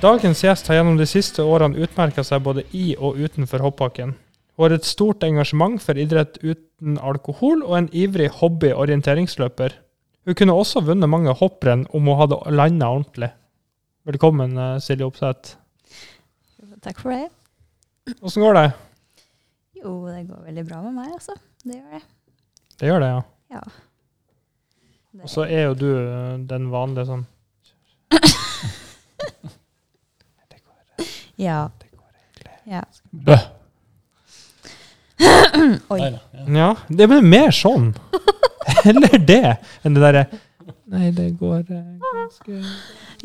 Dagens gjest har gjennom de siste årene utmerka seg både i og utenfor hoppbakken. Hun har et stort engasjement for idrett uten alkohol, og en ivrig hobby-orienteringsløper. Hun kunne også vunnet mange hopprenn om hun hadde landa ordentlig. Velkommen, eh, Silje Opseth. Takk for det. Åssen går det? Jo, det går veldig bra med meg, altså. Det gjør det. Det gjør det, ja. Ja. Og så er jo du eh, den vanlige sånn Ja. ja. Bø! Oi. Ja. Ja, det blir mer sånn. Eller det enn det derre Nei, det går eh, ganske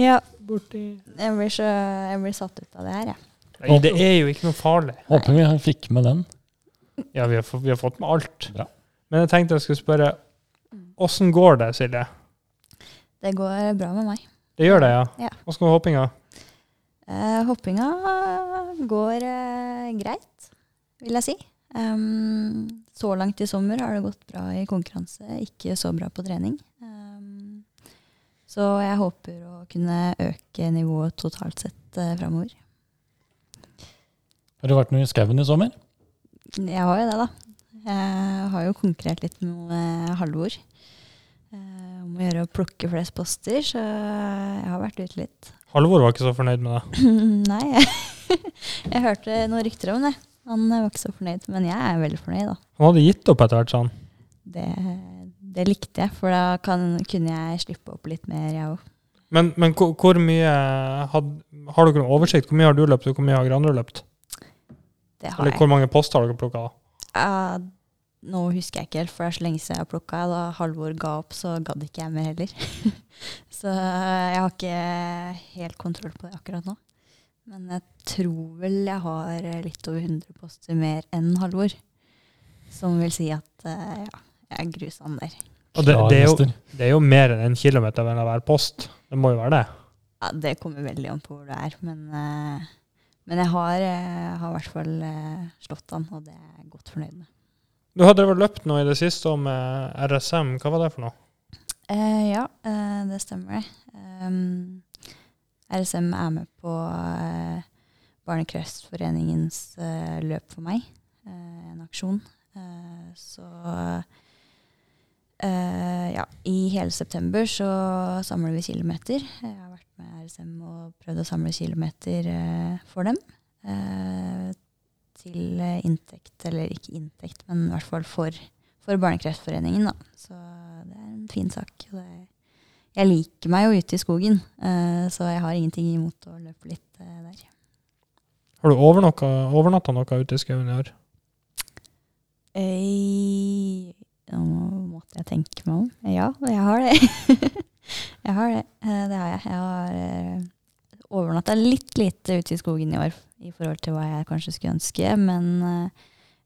Ja, borti jeg blir, så, jeg blir satt ut av det her, jeg. Nei, det er jo ikke noe farlig. Håper vi fikk med den. Ja, vi har, fått, vi har fått med alt. Bra. Men jeg tenkte jeg skulle spørre åssen går det, Silje? Det går bra med meg. Det gjør det, ja? Ja. Åssen går hoppinga? Eh, hoppinga går eh, greit, vil jeg si. Um, så langt i sommer har det gått bra i konkurranse, ikke så bra på trening. Um, så jeg håper å kunne øke nivået totalt sett uh, framover. Har du vært noe i skauen i sommer? Jeg har jo det, da. Jeg har jo konkurrert litt med Halvor. om å gjøre å plukke flest poster, så jeg har vært ute litt. Halvor var ikke så fornøyd med det. Nei, jeg, jeg hørte noen rykter om det. Han var ikke så fornøyd, men jeg er veldig fornøyd, da. Han hadde gitt opp etter hvert, sa han. Det, det likte jeg, for da kan, kunne jeg slippe opp litt mer, jeg òg. Men, men hvor, hvor mye had, Har dere noen oversikt? Hvor mye har du løpt, og hvor mye har andre løpt? Det har Eller jeg. hvor mange poster har dere plukka? Ja, nå husker jeg ikke helt, for det er så lenge siden jeg har plukka. Da Halvor ga opp, så gadd ikke jeg mer heller. så jeg har ikke helt kontroll på det akkurat nå. Men jeg tror vel jeg har litt over 100 poster mer enn Halvor. Som vil si at eh, ja, jeg er grusom der. Og det, det, er jo, det er jo mer enn en kilometer mellom hver post. Det må jo være det. Ja, det kommer veldig an på hvor du er, men, eh, men jeg har, eh, i hvert fall eh, slått han, og det er jeg godt fornøyd med. Du hadde vel løpt noe i det siste om eh, RSM. Hva var det for noe? Eh, ja, eh, det stemmer. Um, RSM er med på eh, Barnekreftforeningens eh, løp for meg, eh, en aksjon. Så ja, i hele september så samler vi kilometer. Jeg har vært med RSM og prøvd å samle kilometer for dem. eh, til eh, inntekt, eller ikke inntekt, men i hvert fall for, for Barnekreftforeningen. Da. Så det er en fin sak. Det, jeg liker meg jo ute i skogen, eh, så jeg har ingenting imot å løpe litt eh, der. Har du overnatta noe ute i skauen i år? Nå måtte jeg tenke meg om. Ja, jeg har det. jeg har det. Det har jeg. Jeg har overnatta litt lite ute i skogen i år i forhold til hva jeg kanskje skulle ønske, men eh,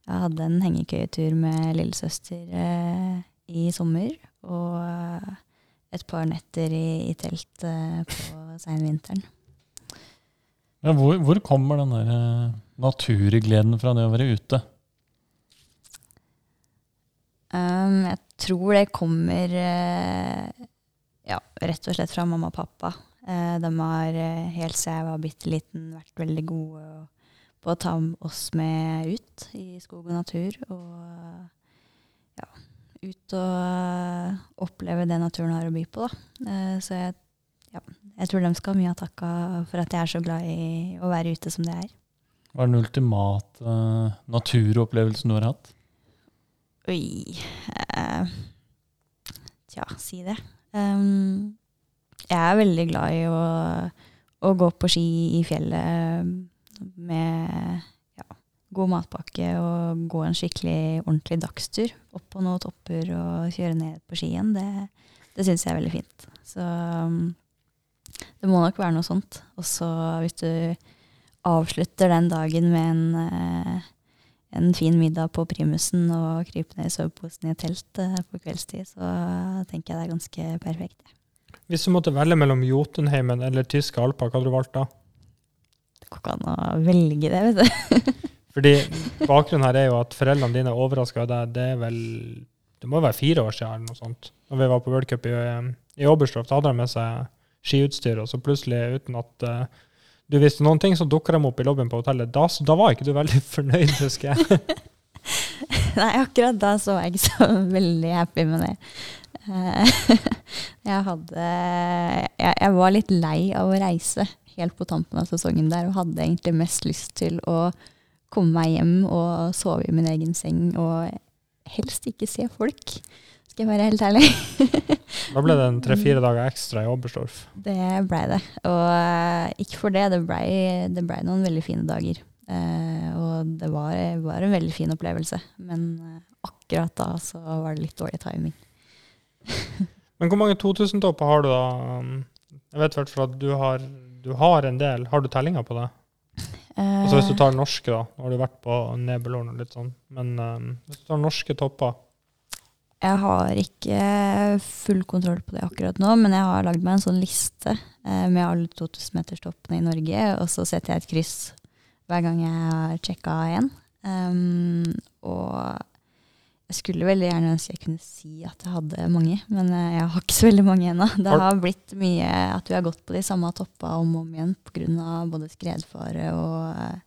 jeg hadde en hengekøyetur med lillesøster eh, i sommer, og eh, et par netter i, i telt på seinvinteren. Ja, hvor, hvor kommer den der naturgleden fra det å være ute? Um, jeg tror det kommer ja, rett og slett fra mamma og pappa. Eh, de har eh, helt siden jeg var bitte liten vært veldig gode på å ta oss med ut i skog og natur. Og ja, ut og eh, oppleve det naturen har å by på. Da. Så jeg, ja, jeg tror de skal ha mye av takka for at jeg er så glad i å være ute som det er. Hva er den ultimate naturopplevelsen du har hatt? Oi eh, Tja, si det. Um, jeg er veldig glad i å, å gå på ski i fjellet med ja, god matpakke og gå en skikkelig ordentlig dagstur opp på noen topper og kjøre ned på skien. Det, det syns jeg er veldig fint. Så det må nok være noe sånt. Og så hvis du avslutter den dagen med en eh, en fin middag på primusen og krype ned i soveposen i et telt eh, på kveldstid, så tenker jeg det er ganske perfekt. Hvis du måtte velge mellom Jotunheimen eller tyske Alper, hva hadde du valgt da? Det går ikke an å velge det, vet du. Fordi bakgrunnen her er jo at foreldrene dine overraska deg. Det er vel Det må være fire år siden eller noe sånt. Når vi var på World Cup i, i Oberstdorf, hadde de med seg skiutstyr, og så plutselig, uten at uh, du visste noen ting, så dukka de opp i lobbyen på hotellet. Da, da var ikke du veldig fornøyd, husker jeg. Nei, akkurat da så var jeg ikke så veldig happy med det. Eh, jeg hadde jeg, jeg var litt lei av å reise helt på tampen av sesongen der, og hadde egentlig mest lyst til å komme meg hjem og sove i min egen seng og helst ikke se folk. Skal jeg være helt ærlig. Da ble det en tre-fire dager ekstra i Oberstdorf. Det blei det. Og eh, ikke for det, det blei ble noen veldig fine dager. Uh, og det var, var en veldig fin opplevelse. Men akkurat da så var det litt dårlig timing. Men hvor mange 2000-topper har du da? Jeg vet i hvert fall at du har, du har en del. Har du tellinga på det? Altså Hvis du Eh, tar norske, da. Nå har du vært på Nebelhorn og litt sånn. Men um, hvis du tar norske topper Jeg har ikke full kontroll på det akkurat nå, men jeg har lagd meg en sånn liste eh, med alle 2000-meterstoppene i Norge, og så setter jeg et kryss hver gang jeg har sjekka én. Um, og jeg skulle veldig gjerne ønske jeg kunne si at jeg hadde mange, men eh, jeg har ikke så veldig mange ennå. Det Har- blitt mye at vi har gått på de samme toppa om og om igjen pga. både skredfare og eh,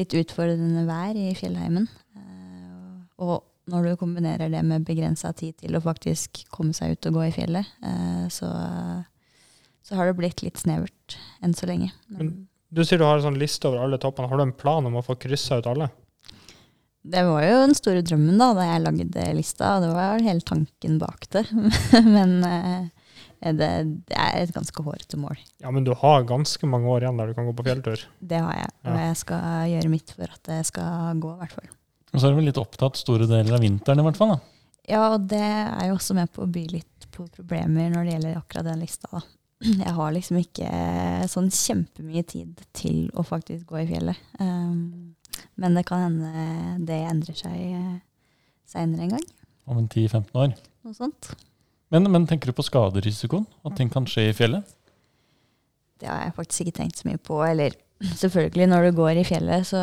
litt utfordrende vær i fjellheimen. Eh, og når du kombinerer det med begrensa tid til å faktisk komme seg ut og gå i fjellet, så, så har det blitt litt snevert enn så lenge. Men, Du sier du har en sånn liste over alle toppene. Har du en plan om å få kryssa ut alle? Det var jo den store drømmen da da jeg lagde lista, og det var hele tanken bak det. Men eh, det, det er et ganske hårete mål. Ja, men du har ganske mange år igjen der du kan gå på fjelltur. Det har jeg, og jeg skal gjøre mitt for at det skal gå, i hvert fall. Og så er du vel litt opptatt store deler av vinteren, i hvert fall. da. Ja, og det er jo også med på å by litt på problemer når det gjelder akkurat den lista. Da. Jeg har liksom ikke sånn kjempemye tid til å faktisk gå i fjellet. Um, men det kan hende det endrer seg uh, seinere en gang. Om en 10-15 år. Noe sånt. Men, men tenker du på skaderisikoen? At ting kan skje i fjellet? Det har jeg faktisk ikke tenkt så mye på. Eller selvfølgelig, når du går i fjellet, så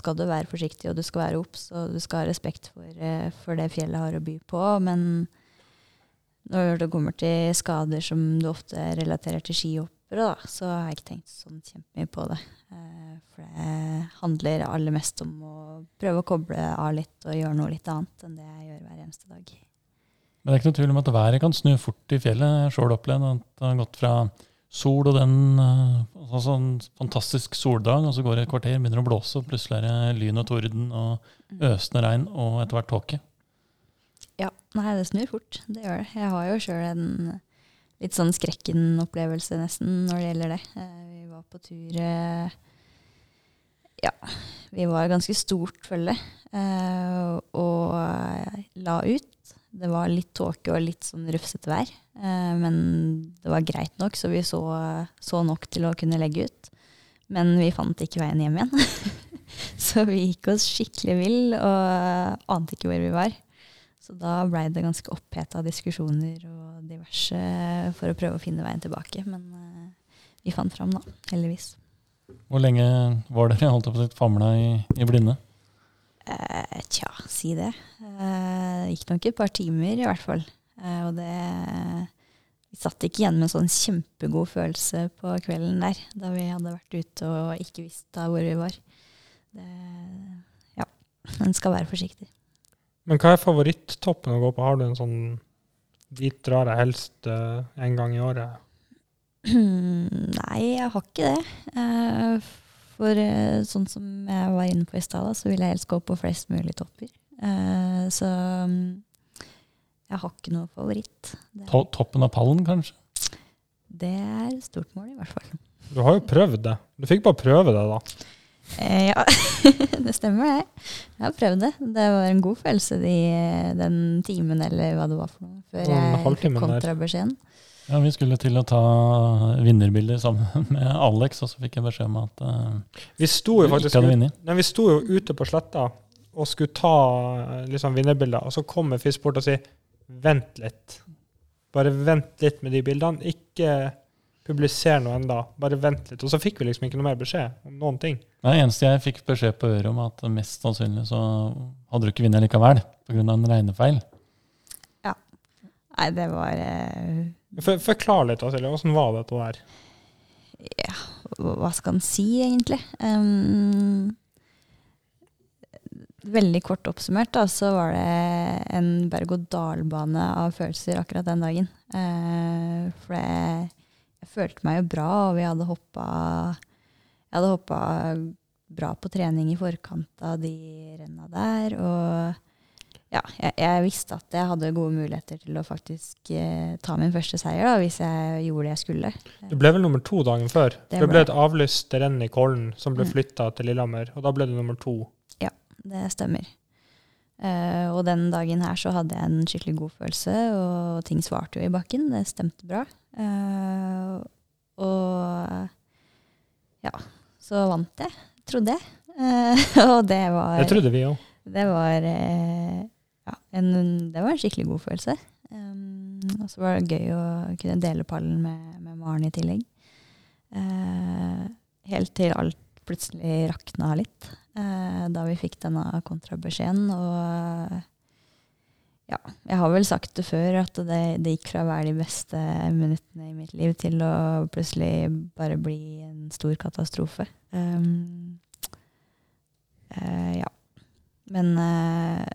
skal du være forsiktig, og du skal være obs, og du skal ha respekt for, eh, for det fjellet har å by på. Men når det kommer til skader som du ofte relaterer til skihoppere, da, så har jeg ikke tenkt sånn kjempemye på det. Eh, For det handler aller mest om å prøve å koble av litt og gjøre noe litt annet enn det jeg gjør hver eneste dag. Men det er ikke noe tvil om at været kan snu fort i fjellet. Jeg har sjøl opplevd at det har gått fra sol og den eh, altså sånn fantastisk soldag, og så går det et kvarter, begynner å blåse, og plutselig er det lyn og torden og øsende regn og etter hvert tåke. Ja, nei, det snur fort. Det gjør det. Jeg har jo sjøl en litt sånn skrekken-opplevelse nesten når det gjelder det. Eh, Vi var på tur eh, Ja, vi var ganske stort følge eh, og la ut. Det var litt tåke og litt sånn rufsete vær, men det var greit nok, så vi så, så nok til å kunne legge ut. Men vi fant ikke veien hjem igjen. så vi gikk oss skikkelig vill og ante ikke hvor vi var. Så da blei det ganske oppheta diskusjoner og diverse for å prøve å finne veien tilbake. Men uh, vi fant fram, da. Heldigvis. Hvor lenge var dere holdt på å famla i, i blinde? Uh, tja, si det. Uh, det gikk nok et par timer, i hvert fall. Og det Vi satt ikke igjen med en sånn kjempegod følelse på kvelden der, da vi hadde vært ute og ikke visste hvor vi var. Det, ja, en skal være forsiktig. Men hva er favorittoppen å gå på? Har du en sånn Dit drar jeg helst uh, en gang i året. Nei, jeg har ikke det. Uh, For uh, sånn som jeg var inne på i stad, så vil jeg helst gå på flest mulig topper. Eh, Så um, jeg har ikke noe favoritt. To toppen av pallen, kanskje? det er et stort mål, i hvert fall. Du har jo prøvd det. Du fikk bare prøve det, da. Eh, Ja, det stemmer det. Jeg har prøvd det. Det var en god følelse de, den timen eller hva det var for noe, før jeg fikk kontrabeskjeden. Ja, Vi skulle til å ta vinnerbilder sammen med Alex, og så fikk jeg beskjed om at uh, Vi sto jo faktisk nei, vi sto jo ute på sletta og skulle ta liksom, vinnerbilder, og så kommer Fisk bort og sier vent litt. Bare vent litt med de bildene. Ikke publiser noe enda. Bare vent litt. Og så fikk vi liksom ikke noe mer beskjed om noen ting. Det eneste jeg fikk beskjed på øret om, at mest sannsynlig så hadde du ikke vunnet likevel, pga. en regnefeil. Ja. Nei, det var uh... For, forklar litt, Silje. Hvordan var dette der? Ja, hva skal en si, egentlig? Um, veldig kort oppsummert da, så var det en berg-og-dal-bane av følelser akkurat den dagen. Uh, for det, jeg følte meg jo bra, og vi hadde hoppa Jeg hadde hoppa bra på trening i forkant av de renna der. Og ja, jeg, jeg, visste at jeg hadde gode muligheter til å faktisk eh, ta min første seier da, hvis jeg gjorde det jeg skulle. Du ble vel nummer to dagen før? Det Det ble ble et avlyst renn i Kollen som ble Mm. til Lillehammer, og da ble du nummer to. Ja, Det stemmer. Uh, og den dagen her så hadde jeg en skikkelig god følelse, og ting svarte jo i bakken. Det stemte bra. Eh, og ja, så vant jeg, trodde jeg. Uh, og det var Det trodde vi òg. Det var, eh, ja, en, det var en skikkelig god følelse. Um, og så var det gøy å kunne dele pallen med, med Maren i tillegg. Helt til alt plutselig rakna litt. da vi fikk denne kontrabeskjeden. Og ja, jeg har vel sagt det før, at det, det gikk fra å være de beste minuttene i mitt liv til å plutselig bare bli en stor katastrofe. Um, uh, ja. Men uh,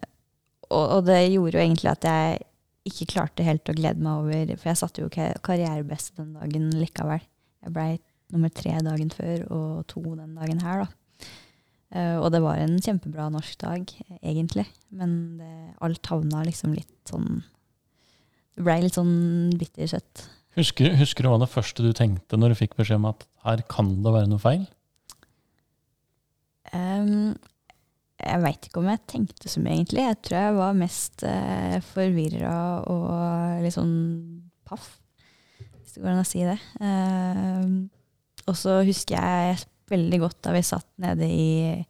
og, og det gjorde jo egentlig at jeg ikke klarte helt å glede meg over For jeg satte jo karrierebest den dagen likevel. Jeg blei nummer tre dagen før og to den dagen her, da. Eh, og det var en kjempebra norsk dag, eh, egentlig. Men det, alt havna liksom litt sånn Det blei litt sånn bittersøtt. Husker, husker du hva det første du tenkte når du fikk beskjed om at her kan det være noe feil? Um, jeg veit ikke om jeg tenkte så mye, egentlig. Jeg tror jeg var mest uh, forvirra og litt sånn paff, hvis det går an å si det. Uh, og så husker jeg veldig godt da vi satt nede i,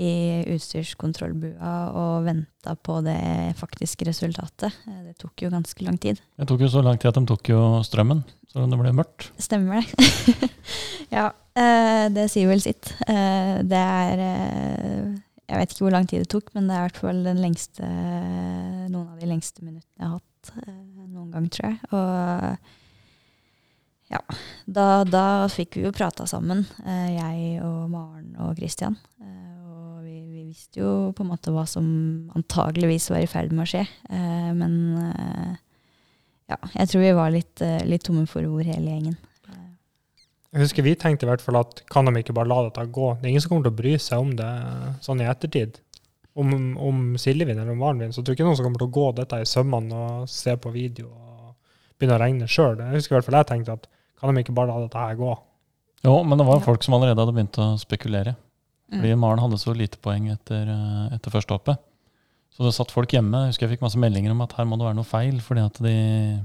i utstyrskontrollbua og venta på det faktiske resultatet. Eh, Det tok jo ganske lang tid. Det tok jo så lang tid at de tok jo strømmen, så det ble mørkt. Stemmer det. ja, eh, det sier vel sitt. Eh, det er Jeg vet ikke hvor lang tid det tok, men det er i hvert fall den lengste, noen av de lengste minuttene jeg har hatt noen gang, tror jeg. Og ja, da, da fikk vi jo prata sammen, eh, jeg og Maren og Christian. Eh, og vi, vi visste jo på en måte hva som antageligvis var i ferd med å skje. Eh, men ja, jeg tror vi var litt, litt tomme for ord, hele gjengen. Jeg husker vi tenkte i hvert fall at kan de ikke bare la dette gå? Det er ingen som kommer til å bry seg om det sånn i ettertid. Om, om Silje vinner eller om Maren så tror jeg ikke noen som kommer til å gå dette i sømmene og se på video og begynne å regne sjøl. Jeg husker i hvert fall jeg tenkte at kan de ikke bare la dette her gå? Jo, men det var Ja. folk som allerede hadde begynt å spekulere. Fordi Mm. Maren hadde så lite poeng etter, eh, etter første hoppet. Så det satt folk hjemme. Jeg husker jeg fikk masse meldinger om at her må det være noe feil, fordi at de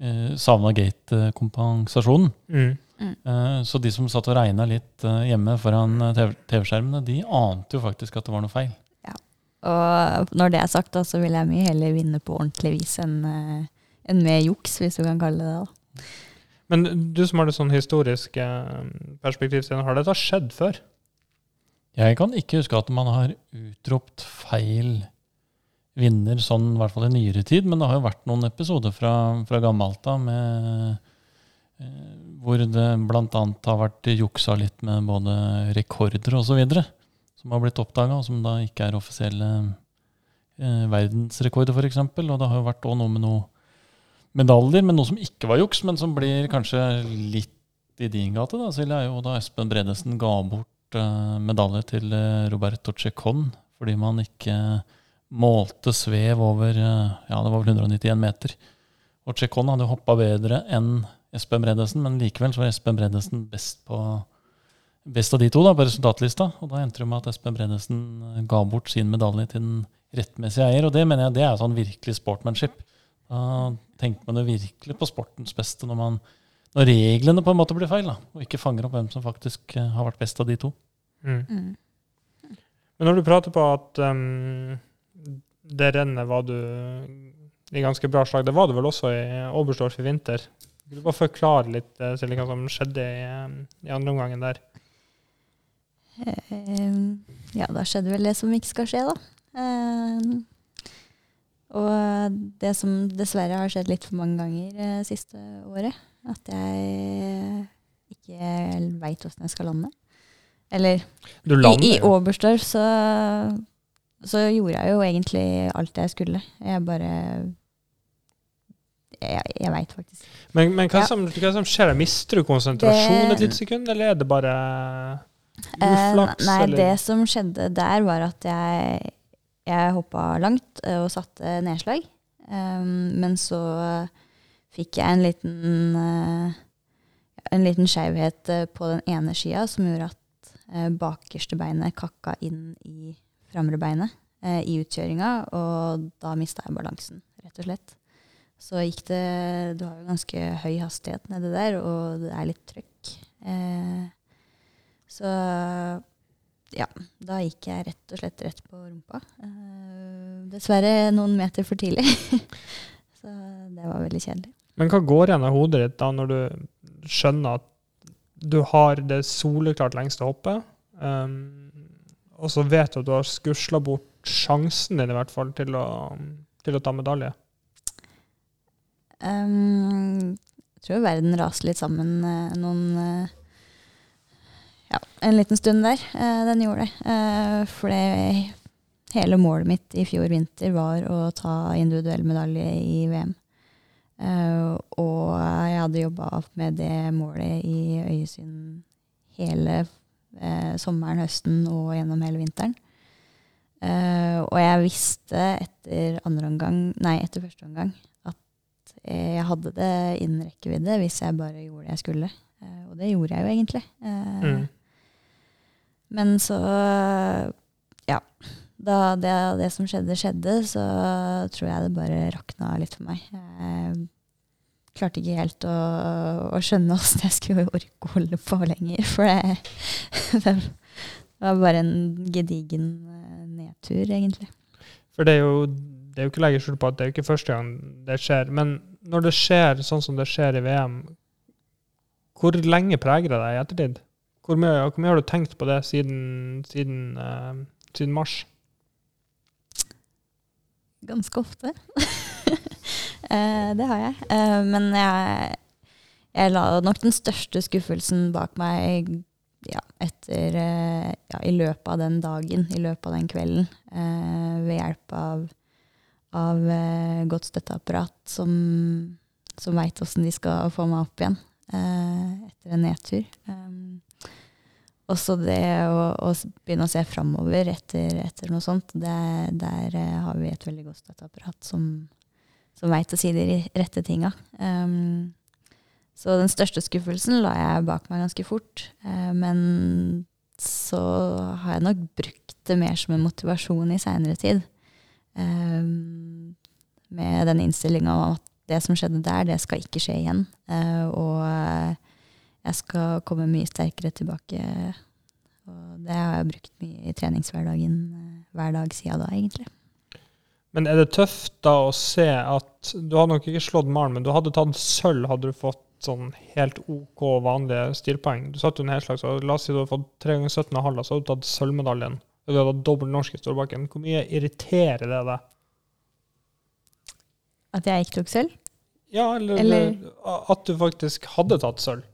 eh, savna gate-kompensasjonen. Mm. Eh, så de som satt og regna litt eh, hjemme foran eh, TV TV-skjermene, de ante jo faktisk at det var noe feil. Ja, Og når det er sagt, da, så vil jeg mye heller vinne på ordentlig vis enn eh, enn med juks, hvis du kan kalle det det. da. Men du som har det sånn historisk eh, perspektiv, har dette skjedd før? Jeg kan ikke huske at man har utropt feil vinner sånn, i hvert fall i nyere tid, men det har jo vært noen episoder fra, fra gammelt av eh, hvor det bl.a. har vært juksa litt med både rekorder osv. som har blitt oppdaga, og som da ikke er offisielle eh, verdensrekorder, f.eks. Og det har jo vært noe med noe medaljer, men noe som ikke var juks, men som blir kanskje litt i din gate, da, Silje, er jo da Espen Bredesen ga bort eh, medalje til eh, Roberto Checon fordi man ikke målte svev over eh, ja, det var vel 191 meter. Og Checon hadde hoppa bedre enn Espen Bredesen, men likevel så var Espen Bredesen best, på, best av de to da, på resultatlista. Og da endte det med at Espen Bredesen ga bort sin medalje til den rettmessige eier. Og det mener jeg det er sånn virkelig sportmanship. Da tenker man jo virkelig på sportens beste når, man, når reglene på en måte blir feil, da, og ikke fanger opp hvem som faktisk eh, har vært best av de to. Mm. Mm. Men når du prater på at um, det rennet var du i ganske bra slag, det var du vel også i Oberstdorf i vinter? Vil du bare forklare litt til Silje, hva som skjedde i, um, i andre omgangen der? Eh, ja, da skjedde vel det som ikke skal skje, da. Eh, og det som dessverre har skjedd litt for mange ganger eh, siste året, at jeg ikke veit åssen jeg skal lande. Eller i, i. Oberstdorf så, så gjorde jeg jo egentlig alt jeg skulle. Jeg bare Jeg, jeg veit faktisk Men, men hva, Ja. som, hva som skjer? Mister du konsentrasjon Det- et lite sekund, eller er det bare Eh, uflaks? nei, eller? det som skjedde der, var at jeg, jeg hoppa langt eh, og satte nedslag. Um, men så eh, fikk jeg en liten uh, en liten skeivhet eh, på den ene skia som gjorde at bakerste beinet kakka inn i framre beinet eh, i utkjøringa, og da mista jeg balansen, rett og slett. Så gikk det Du har jo ganske høy hastighet nedi der, og det er litt trøkk. Eh, så ja, da gikk jeg rett og slett rett på rumpa. Uh, dessverre noen meter for tidlig. Så det var veldig kjedelig. Men hva går igjen av hodet ditt da når du skjønner at du har det soleklart lengste hoppet, um, og så vet du at du har skusla bort sjansen din i hvert fall til å, til å ta medalje? Um, jeg tror verden raser litt sammen eh, noen eh, Ja, en liten stund der. Eh, den gjorde det. Uh, for det hele målet mitt i fjor vinter var å ta individuell medalje i VM. Eh, og jeg hadde jobba med det målet i øyesyn hele eh, sommeren, høsten og gjennom hele vinteren. Eh, og jeg visste etter omgang, nei, etter første omgang at eh, jeg hadde det innen rekkevidde hvis jeg bare gjorde det jeg skulle. Eh, og det gjorde jeg jo egentlig. Eh, Mm. Men så, ja. Da det, det som skjedde, skjedde, så tror jeg det bare rakna litt for meg. Jeg klarte ikke helt å, å skjønne åssen jeg skulle orke å holde på lenger. For det, det var bare en gedigen eh, nedtur, egentlig. For det er jo det er jo ikke å legge skjul på at det er jo ikke første gang det skjer. Men når det skjer sånn som det skjer i VM, hvor lenge preger det deg i ettertid? Hvor mye, hvor mye har du tenkt på det siden, siden, uh, siden mars? Ganske ofte. Eh, det har jeg. Eh, men jeg, jeg la nok den største skuffelsen bak meg ja, etter ja, I løpet av den dagen, i løpet av den kvelden. ved hjelp av, av godt støtteapparat som, som veit åssen de skal få meg opp igjen etter en nedtur. Um, også det å, å begynne å se framover etter, etter noe sånt, det, der eh, har vi et veldig godt støtteapparat som, som veit å si de rette tinga. Um, så den største skuffelsen la jeg bak meg ganske fort. Uh, men så har jeg nok brukt det mer som en motivasjon i seinere tid. Um, med den innstillinga om at det som skjedde der, det skal ikke skje igjen. Uh, og jeg skal komme mye sterkere tilbake. Og det har jeg brukt mye i treningshverdagen eh, hver dag siden da, egentlig. Men er det tøft da å se at Du hadde nok ikke slått malen, men du hadde tatt sølv, hadde du fått sånn helt OK vanlige stilpoeng. Du satt jo en helslag, så la oss si du hadde fått 3 ganger 17,5, så hadde du tatt sølvmedaljen. Og du hadde hatt dobbelt norsk i Storbakken. Hvor mye irriterer det deg? At jeg ikke tok sølv? Ja, eller, Eller- at du faktisk hadde tatt sølv.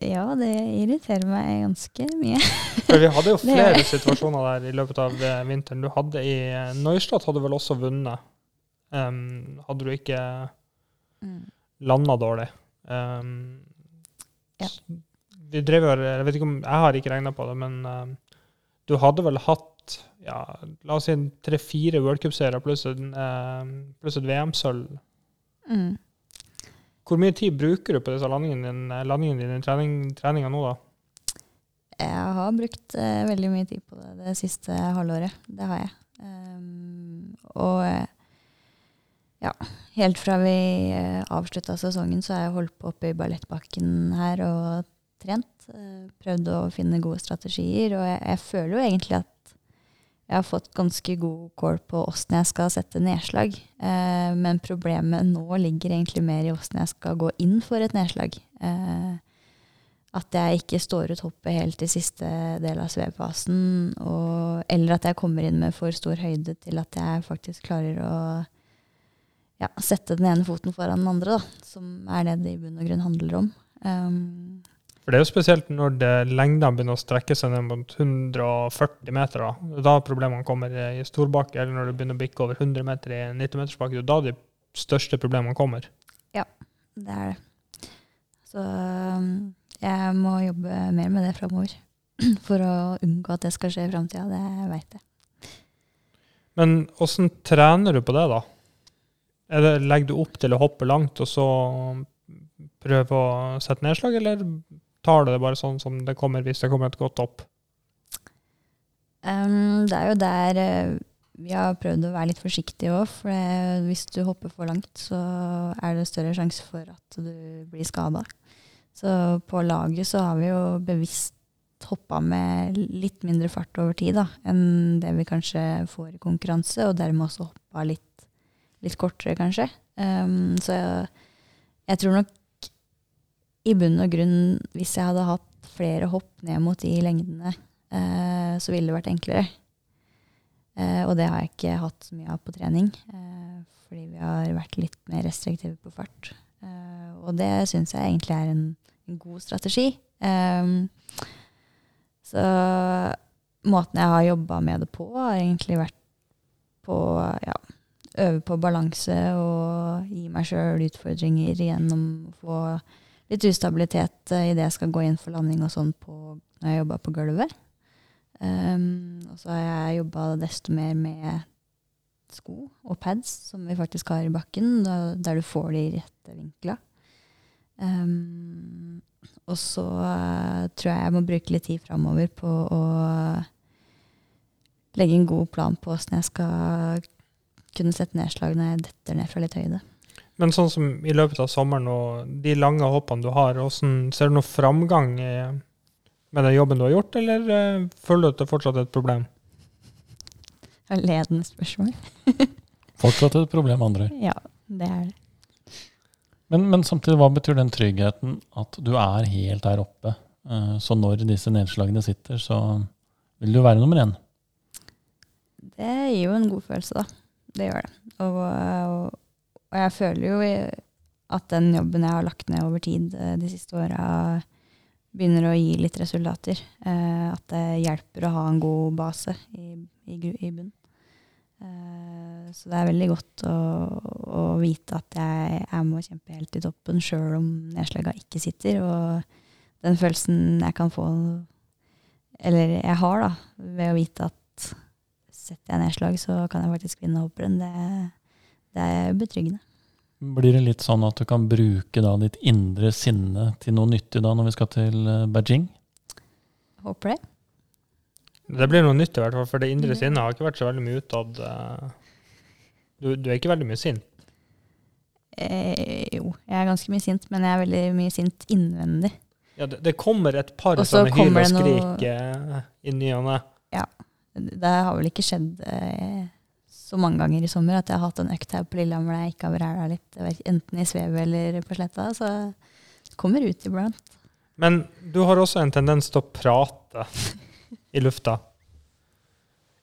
Ja, det irriterer meg ganske mye. For vi hadde jo flere situasjoner der i løpet av eh, vinteren. Du hadde i eh, Neustadt hadde vel også vunnet. Um, hadde du ikke landa dårlig. Um, Ja. Vi drev jo Jeg vet ikke om Jeg har ikke regna på det, men um, du hadde vel hatt ja, la oss si tre-fire worldcupserier pluss, um, pluss et VM-sølv. Mm. Hvor mye tid bruker du på disse landingene dine, landingen din, trening, treninga nå, da? Jeg har brukt uh, veldig mye tid på det det siste halvåret. Det har jeg. Um, og eh, ja, helt fra vi uh, avslutta sesongen, så har jeg holdt på oppe i ballettbakken her og trent. Uh, prøvd å finne gode strategier. Og jeg, jeg føler jo egentlig at jeg har fått ganske god kål på åssen jeg skal sette nedslag. Eh, men problemet nå ligger egentlig mer i åssen jeg skal gå inn for et nedslag. Eh, at jeg ikke står ut hoppet helt i siste del av svevfasen, eller at jeg kommer inn med for stor høyde til at jeg faktisk klarer å ja, sette den ene foten foran den andre, da, som er det det i bunn og grunn handler om. Um, For det er jo spesielt når lengdene begynner å strekke seg ned mot 140 meter. Da Da problemene kommer i storbakke, eller når det begynner å bikke over 100 meter i 90-metersbakke. Det er da de største problemene kommer. Ja, Det er det. Så um, jeg må jobbe mer med det framover. For å unngå at det skal skje i framtida. Det veit jeg. Men åssen trener du på det, da? Eller det, legger du opp til å hoppe langt, og så prøve å sette nedslag, eller tar du det bare sånn som det kommer hvis det kommer et godt opp? Um, det er jo der eh, vi har prøvd å være litt forsiktige òg. For hvis du hopper for langt, så er det større sjanse for at du blir skada. Så på laget så har vi jo bevisst hoppa med litt mindre fart over tid da, enn det vi kanskje får i konkurranse, og dermed også hoppa litt, litt kortere, kanskje. Um, så jeg, jeg tror nok i bunn og grunn, hvis jeg hadde hatt flere hopp ned mot de lengdene, eh, så ville det vært enklere. Eh, og det har jeg ikke hatt så mye av på trening, eh, fordi vi har vært litt mer restriktive på fart. Eh, og det syns jeg egentlig er en, en god strategi. Um, så måten jeg har jobba med det på, har egentlig vært på ja, øve på balanse og gi meg sjøl utfordringer gjennom å få litt ustabilitet uh, idet jeg skal gå inn for landing og sånn på, når jeg jobba på gulvet. Um, og så har jeg jobba desto mer med sko og pads, som vi faktisk har i bakken, da, der du får de rette vinkla. Um, og så uh, tror jeg jeg må bruke litt tid framover på å legge en god plan på åssen jeg skal kunne sette nedslag når jeg detter ned fra litt høyde. Men sånn som i løpet av sommeren og de lange hoppene du har, hvordan, ser du noe framgang i, med den jobben du har gjort, eller uh, føler du at det fortsatt er et problem? Ledende spørsmål. Fortsatt et problem, andre. Ja, det er det. Men, men, samtidig, hva betyr den tryggheten at du er helt der oppe? Uh, så når disse nedslagene sitter, så vil du være nummer én? Det gir jo en god følelse, da. Det gjør det. Og, og, og jeg føler jo at den jobben jeg har lagt ned over tid eh, de siste åra, begynner å gi litt resultater. Eh, at det hjelper å ha en god base i, i, i bunn. Eh, så det er veldig godt å, å, vite at jeg, jeg må kjempe helt i toppen sjøl om nedslaga ikke sitter. Og den følelsen jeg kan få, eller jeg har, da, ved å vite at setter jeg nedslag, så kan jeg faktisk vinne hopprenn, det, det er betryggende. Blir det litt sånn at du kan bruke da ditt indre sinne til noe nyttig da når vi skal til eh, Beijing? Håper det. Det blir noe nytt i hvert fall, for det indre Mm. sinnet har ikke vært så veldig mye utad. eh, Du, du er ikke veldig mye sint. Eh, jo, jeg er ganske mye sint, men jeg er veldig mye sint innvendig. Ja, det, det kommer et par Også sånne hyl og skrik noe- skrik eh, i ny og ne. Det har vel ikke skjedd eh, så mange ganger i sommer at jeg har hatt en økt her på Lillehammer der jeg ikke har vært ræla litt, ikke, enten i svevet eller på sletta. Så det kommer ut iblant. Men du har også en tendens til å prate i lufta.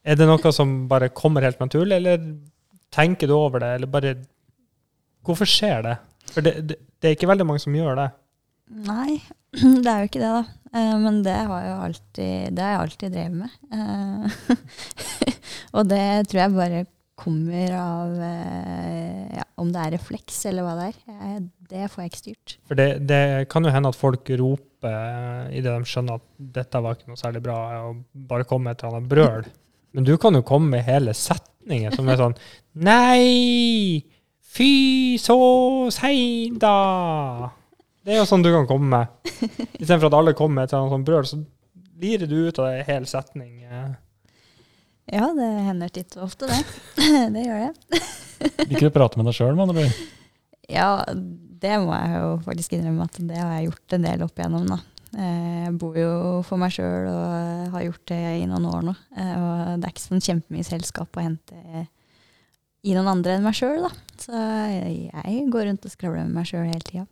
Er det noe som bare kommer helt naturlig, eller tenker du over det, eller bare Hvorfor skjer det? For det, det, det er ikke veldig mange som gjør det. Nei, det er jo ikke det, da. Eh, men det har, jeg alltid, alltid drevet med. Eh, og det tror jeg bare kommer av eh, ja, om det er refleks eller hva det er. Det får jeg ikke styrt. For det, det kan jo hende at folk roper idet de skjønner at dette var ikke noe særlig bra, og bare kommer med et eller annet brøl. Men du kan jo komme med hele setninger som er sånn Nei! Fy så sein, da! Det er jo sånn du kan komme med. Istedenfor at alle kommer med et eller annet sånt brøl, så lirer du ut av det en hel setning. eh. Ja, det hender titt og ofte, det. det gjør det. Liker du å prate med deg sjøl, med andre ord? Ja, det må jeg jo faktisk innrømme at det har jeg gjort en del opp igjennom, da. Eh, Jeg bor jo for meg sjøl og har gjort det i noen år nå. Eh, Og det er ikke sånn kjempemye selskap å hente i noen andre enn meg sjøl, da. Så jeg jeg går rundt og skravler med meg sjøl hele tida.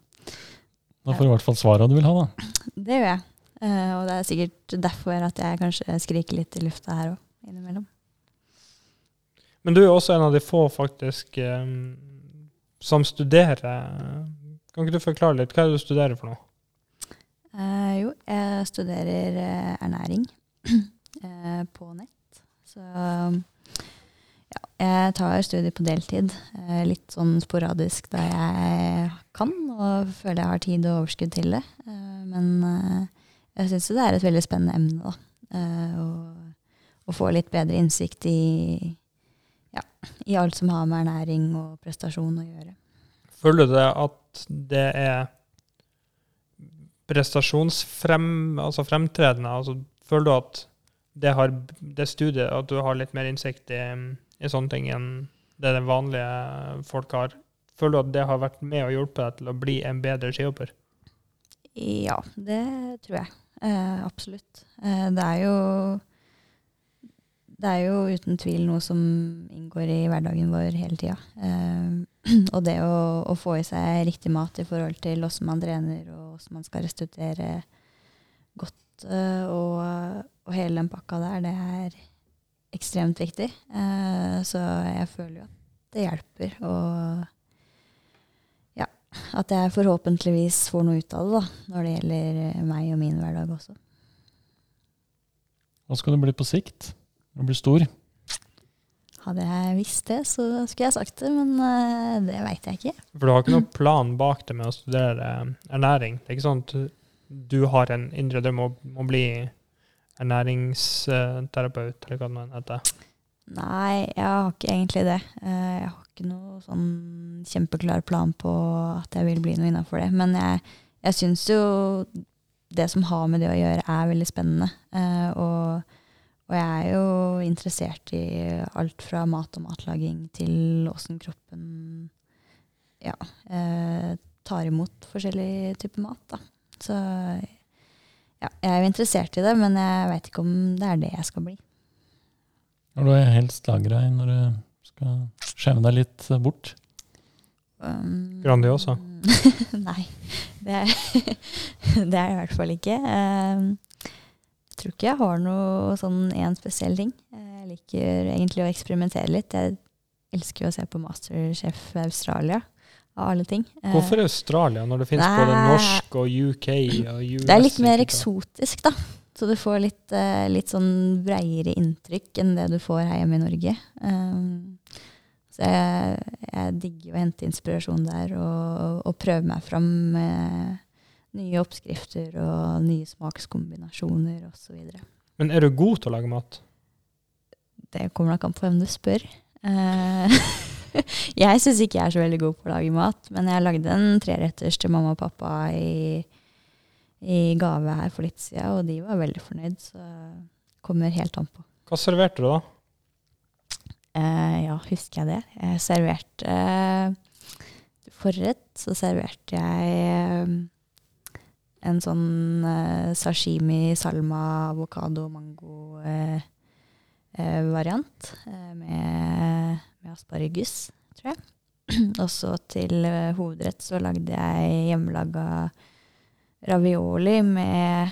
Da får du i hvert fall svaret du vil ha, da. Det gjør jeg. Eh, Og det er sikkert derfor at jeg kanskje skriker litt i lufta her òg, innimellom. Men du er også en av de få faktisk eh, som studerer. Kan ikke du forklare litt? Hva er det du studerer for noe? Eh, jo, jeg studerer ernæring eh, på nett. Så jeg tar studier på deltid. Eh, litt sånn sporadisk da jeg kan og føler jeg har tid og overskudd til det. Eh, men eh, jeg syns det er et veldig spennende emne, da. Og å få litt bedre innsikt i, ja, i alt som har med ernæring og prestasjon å gjøre. Føler du det at det er prestasjonsfrem, altså fremtredende? Altså, føler du at det, har, det studiet, at du har litt mer innsikt i, i sånne ting enn det det vanlige folk har? Føler du at det har vært med og hjulpet deg til å bli en bedre skihopper? Ja, det tror jeg. Eh, absolutt. Eh, det er jo det er jo uten tvil noe som inngår i hverdagen vår hele tida. Eh, og det å, å, få i seg riktig mat i forhold til hvordan man trener og hvordan man skal restituere godt eh, og, og, hele den pakka der, det er ekstremt viktig. Eh, så jeg føler jo at det hjelper. Og ja, at jeg forhåpentligvis får noe ut av det da, når det gjelder meg og min hverdag også. Hva skal du bli på sikt? Når du blir stor? Hadde jeg visst det, så skulle jeg sagt det, men uh, det veit jeg ikke. For du har ikke noen plan bak det med å studere eh, ernæring? Det er ikke sånn at du har en indre drøm om å bli ernæringsterapeut, eller hva det heter? Nei, jeg har ikke egentlig det. Uh, jeg har ikke noe sånn kjempeklar plan på at jeg vil bli noe innafor det. Men jeg, jeg syns jo det som har med det å gjøre, er veldig spennende. Uh, og og jeg er jo interessert i alt fra mat og matlaging til åssen kroppen ja, eh, tar imot forskjellig type mat. Da. Så ja, jeg er jo interessert i det, men jeg veit ikke om det er det jeg skal bli. Hva er du helst lagra i når du skal skjemme deg litt bort? Um, Grandiosa? nei, det er, det er i hvert fall ikke. Um, tror ikke jeg har noe sånn én spesiell ting. Jeg liker egentlig å eksperimentere litt. Jeg elsker å se på Masterchef Australia, av alle ting. Hvorfor Australia, når det finnes både norsk og UK og US? Det er litt mer eksotisk, da. Så du får litt, uh, litt sånn breiere inntrykk enn det du får her hjemme i Norge. Um, så jeg, jeg, digger å hente inspirasjon der og, og prøve meg fram med nye oppskrifter og nye smakskombinasjoner osv. Men er du god til å lage mat? Det kommer nok an på hvem du spør. Jeg syns ikke jeg er så veldig god på å lage mat, men jeg lagde en treretters til mamma og pappa i, i gave her for litt siden, og de var veldig fornøyd, så det kommer helt an på. Hva serverte du, da? Uh, ja, husker jeg det? Jeg serverte uh, Forrett så serverte jeg en sånn uh, sashimi, salma, avokado, mango-variant uh, uh, med, med, asparagus, tror jeg. Og så til hovedrett så lagde jeg hjemmelaga ravioli med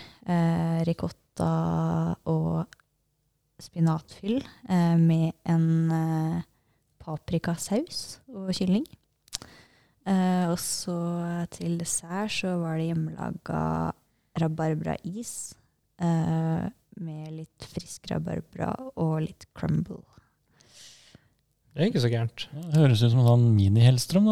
ricotta og spinatfyll med en paprikasaus og kylling. Uh, og så til dessert så var det hjemmelaga rabarbrais eh, med litt frisk rabarbra og litt crumble. Det er ikke så gærent. Det høres ut som en sånn mini-Hellstrøm.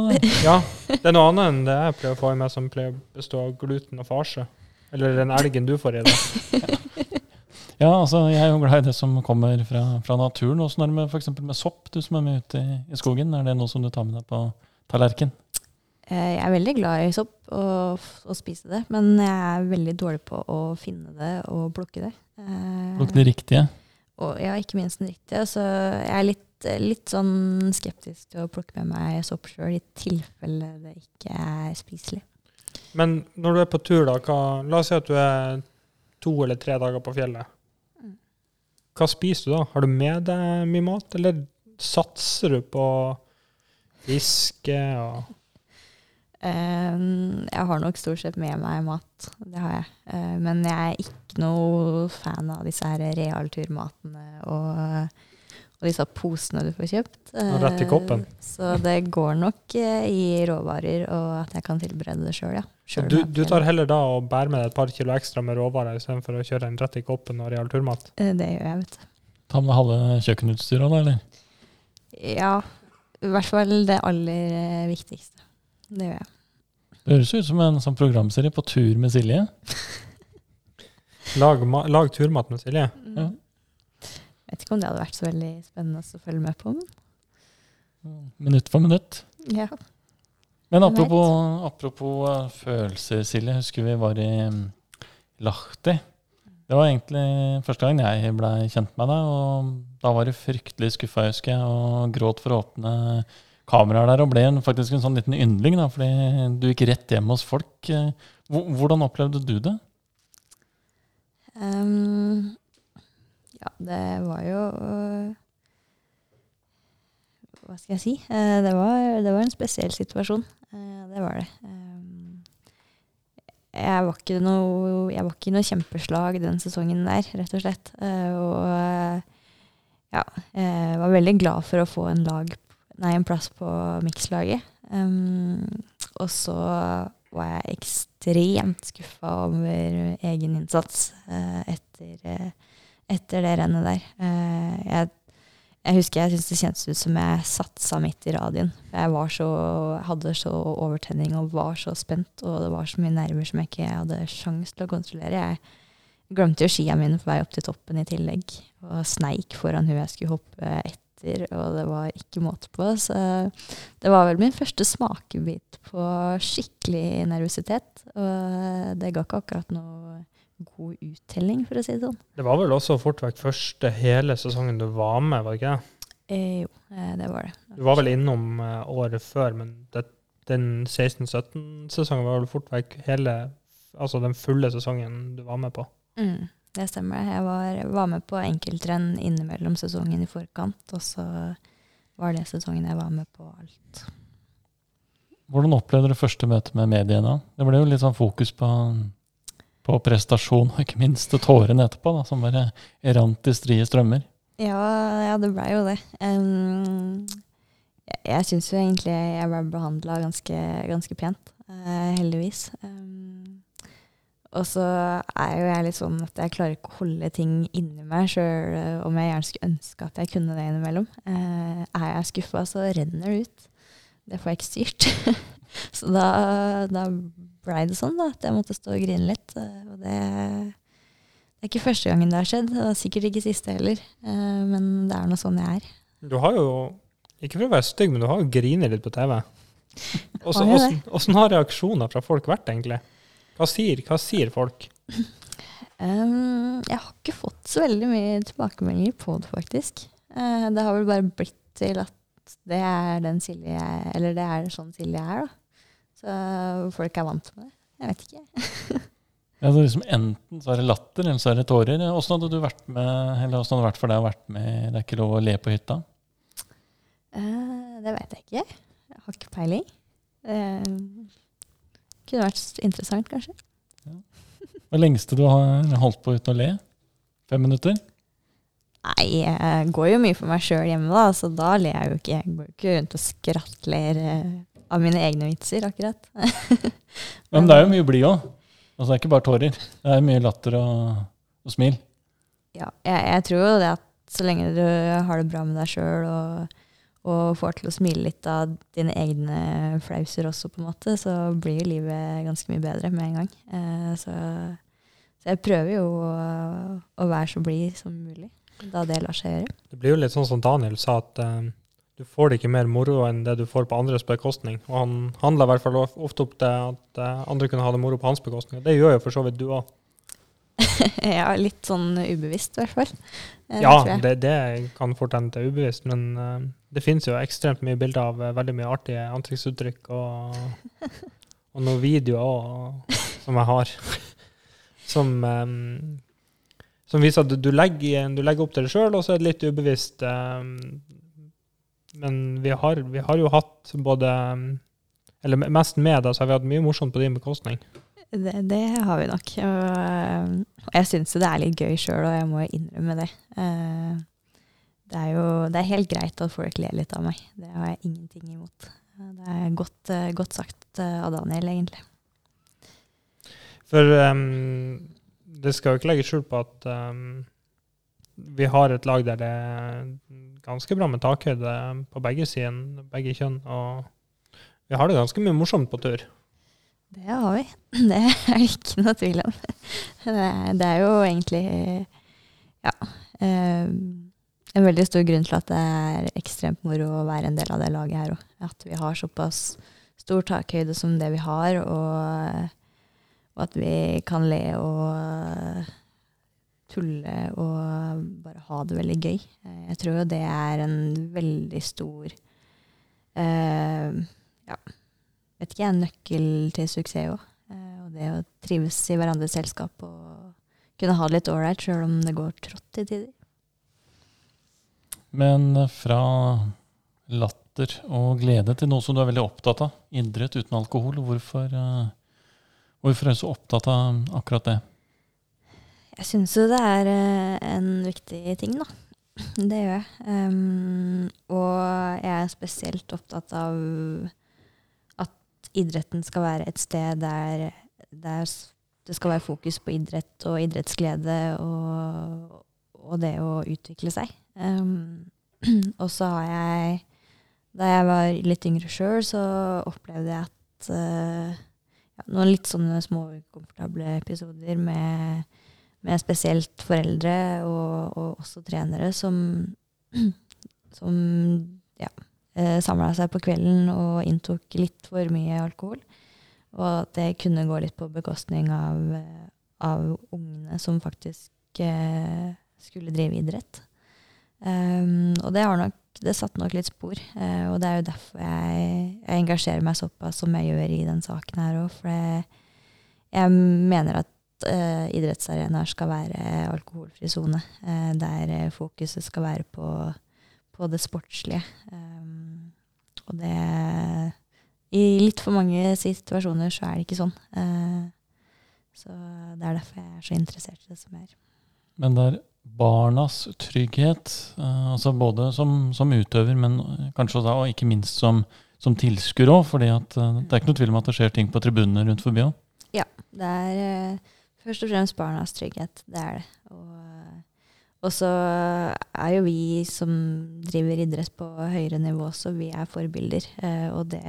ja, det er noe annet enn det jeg pleier å få i meg, som pleier å bestå av gluten og farse. Eller den elgen du får i deg. ja, altså jeg er jo glad i det som kommer fra, fra naturen. Åssen er det med, for med sopp, du som er med ute i, i skogen? Er det noe som du tar med deg på tallerken? Eh, jeg er veldig glad i sopp og, og spise det, men jeg er veldig dårlig på å finne det og plukke det. Eh, plukke det riktige? Og, ja, ikke minst den riktige. Så jeg er litt, litt sånn skeptisk til å plukke med meg sopp sjøl, i tilfelle det ikke er spiselig. Men når du er på tur, da, hva, la oss si at du er to eller tre dager på fjellet. Mm. Hva spiser du da? Har du med deg mye mat, eller satser du på fiske og Uh, jeg har nok stort sett med meg mat, det har jeg. Uh, men jeg er ikke noe fan av disse her realturmatene og, og disse posene du får kjøpt. Og rett i koppen. Eh, Så det går nok eh, i råvarer, og at jeg kan tilberede det sjøl, ja. Selv du, du tar heller da og bærer med deg et par kilo ekstra med råvarer istedenfor å kjøre en rett i koppen og real turmat? Eh, Det gjør jeg, vet du. Ta med halve kjøkkenutstyret, da, eller? Ja, i hvert fall det aller eh, viktigste. Det gjør jeg. Det høres ut som en sånn programserie på tur med Silje. Lag, ma- lag turmat med Silje. Ja. Vet ikke om det hadde vært så veldig spennende å følge med på, men Minutt for minutt. ja. Men apropos, apropos eh, følelser, Silje. Husker vi var i mm, Lahti. Det var egentlig første gang jeg ble kjent med deg, og da var du fryktelig skuffa, husker jeg, og gråt for å åpne kameraer der, og ble en, faktisk en sånn liten yndling, da, fordi du gikk rett hjem hos folk. Eh, Hvordan opplevde du det? Ehm, ja, det var jo øh, Hva skal jeg si? Eh, det, var, det var en spesiell situasjon. Eh, det var det. Ehm, jeg var ikke noe, jeg var ikke noe kjempeslag den sesongen der, rett og slett. Eh, og eh, ja, jeg var veldig glad for å få en, lag, nei, en plass på mikslaget. Og så var jeg ekstremt skuffa over egen innsats eh, etter, eh, etter det rennet der. Eh, jeg, jeg husker jeg syntes det kjentes ut som jeg satsa midt i radien. Jeg så, hadde så overtenning og var så spent, og det var så mye nerver som jeg ikke hadde sjans til å kontrollere. Jeg glemte jo skia mine på vei opp til toppen i tillegg, og sneik foran hun jeg skulle hoppe etter, og det var ikke måte på. Så det var vel min første smakebit på skikkelig nervøsitet. Og det ga ikke akkurat noe god uttelling, for å si det sånn. Det var vel også fort vekk første hele sesongen du var med, var det ikke det? Eh, jo, eh, det var det. Du var vel innom eh, året før, men det, den 16-17-sesongen var vel fort vekk hele Altså den fulle sesongen du var med på. Mm, det stemmer. Jeg var, var med på enkeltrenn innimellom sesongen i forkant, og så var det sesongen jeg var med på alt. Hvordan opplevde du første møte med mediene? Det ble jo litt sånn fokus på, på prestasjon, og ikke minst tårene etterpå, da, som bare rant i strie strømmer. Ja, ja det blei jo det. Um, jeg jeg syns jo egentlig jeg ble behandla ganske, ganske pent, uh, heldigvis. Um, og så er jo jeg litt sånn at jeg klarer ikke å holde ting inni meg, sjøl om jeg gjerne skulle ønske at jeg kunne det innimellom. Uh, er jeg skuffa, så renner det ut. Det får jeg ikke styrt. så da, da blei det sånn da, at jeg måtte stå og grine litt. eh, Og det det er ikke første gangen det har skjedd, og sikkert ikke siste heller. Eh, men det er nå sånn jeg er. Du har jo, ikke for å være stygg, men du har jo grinet litt på TV. Åssen Har reaksjoner fra folk vært, egentlig? Hva sier, hva sier folk? Um, jeg har ikke fått så veldig mye tilbakemeldinger på det, faktisk. Uh, det har vel bare blitt til at det er den Silje jeg Eller det er sånn Silje er, da. Så folk er vant med det. Jeg vet ikke. Ja, så liksom Enten så er det latter, eller så er det tårer. Åssen hadde du vært med, eller hadde det vært for deg å vært med Det er ikke lov å le på hytta? Uh, det vet jeg ikke. Jeg har ikke peiling. Uh, kunne vært interessant, kanskje. Hva er lengste du har holdt på uten å le? Fem minutter? Nei, jeg går jo mye for meg sjøl hjemme, da, så da ler jeg jo ikke. Jeg går jo ikke rundt og skrattler eh, av mine egne vitser, akkurat. men, men det er jo mye blid òg. Altså, det er ikke bare tårer. Det er mye latter og, og smil. Ja, jeg, jeg tror jo det at så lenge du har det bra med deg sjøl og, og får til å smile litt av dine egne flauser også, på en måte, så blir jo livet ganske mye bedre med en gang. Eh, så, så jeg prøver jo å, å være så blid som mulig, da det lar seg gjøre. Det blir jo litt sånn som Daniel sa, at uh, du får det ikke mer moro enn det du får på andres bekostning. Og han handla i hvert fall ofte opp til at uh, andre kunne ha det moro på hans bekostning. Og det gjør jo for så vidt du òg. ja, litt sånn ubevisst, i hvert fall. Uh, Ja, det, det kan fort hende det er ubevisst, men det finnes jo ekstremt mye bilder av veldig mye artige ansiktsuttrykk og, og noen videoer også, som jeg har, som, eh, som viser at du, legger, du legger opp til det sjøl, og så er det litt ubevisst. eh, men vi har, vi har jo hatt både Eller mest med deg, så har vi hatt mye morsomt på din bekostning. Det, det har vi nok. Og, eh, jeg syns jo det er litt gøy sjøl, og jeg må innrømme det. Eh, det er jo det er helt greit at folk ler litt av meg. Det har jeg ingenting imot. Det er godt, eh, godt sagt eh, av Daniel, egentlig. For um, det skal jo ikke legge skjul på at um, vi har et lag der det er ganske bra med takhøyde på begge sider, begge kjønn. Og vi har det ganske mye morsomt på tur. Det har vi. Det er det ikke noe tvil om. Det er, det er jo egentlig ja, eh, en veldig stor grunn til at det er ekstremt moro å være en del av det laget her òg. At vi har såpass stor takhøyde som det vi har, og, og at vi kan le og tulle og bare ha det veldig gøy. Jeg tror jo det er en veldig stor uh, ja, vet ikke, jeg, nøkkel til suksess òg. Uh, og det å trives i hverandres selskap og kunne ha det litt ålreit sjøl om det går trått i tider. Men fra latter og glede til noe som du er veldig opptatt av, idrett uten alkohol. Hvorfor, uh, hvorfor er du så opptatt av akkurat det? Jeg syns jo det er uh, en viktig ting, da. Det gjør jeg. Um, og jeg er spesielt opptatt av at idretten skal være et sted der, der det skal være fokus på idrett og idrettsglede og, og det å utvikle seg. Um, og så har jeg Da jeg var litt yngre sjøl, så opplevde jeg at uh, ja, Noen litt sånne små ukomfortable episoder med, med spesielt foreldre og, og også trenere som, som ja, eh, samla seg på kvelden og inntok litt for mye alkohol. Og at det kunne gå litt på bekostning av, av ungene som faktisk uh, skulle drive idrett. Um, og det, har nok, det satte nok litt spor. Eh, og det er jo derfor jeg, jeg, engasjerer meg såpass som jeg gjør i den saken her òg. For jeg, mener at eh, idrettsarenaer skal være alkoholfri sone. Eh, der fokuset skal være på, på det sportslige. Um, og det I litt for mange situasjoner så er det ikke sånn. så det er derfor jeg er så interessert i det som er. Men der barnas trygghet, uh, altså både som, som, utøver, men kanskje da, og ikke minst som, som tilskuer òg. For uh, det er ikke noe tvil om at det skjer ting på tribunene rundt forbi òg. Ja, det er uh, først og fremst barnas trygghet. Det er det. Og, så er jo vi som driver idrett på høyere nivå også, vi er forbilder. og det,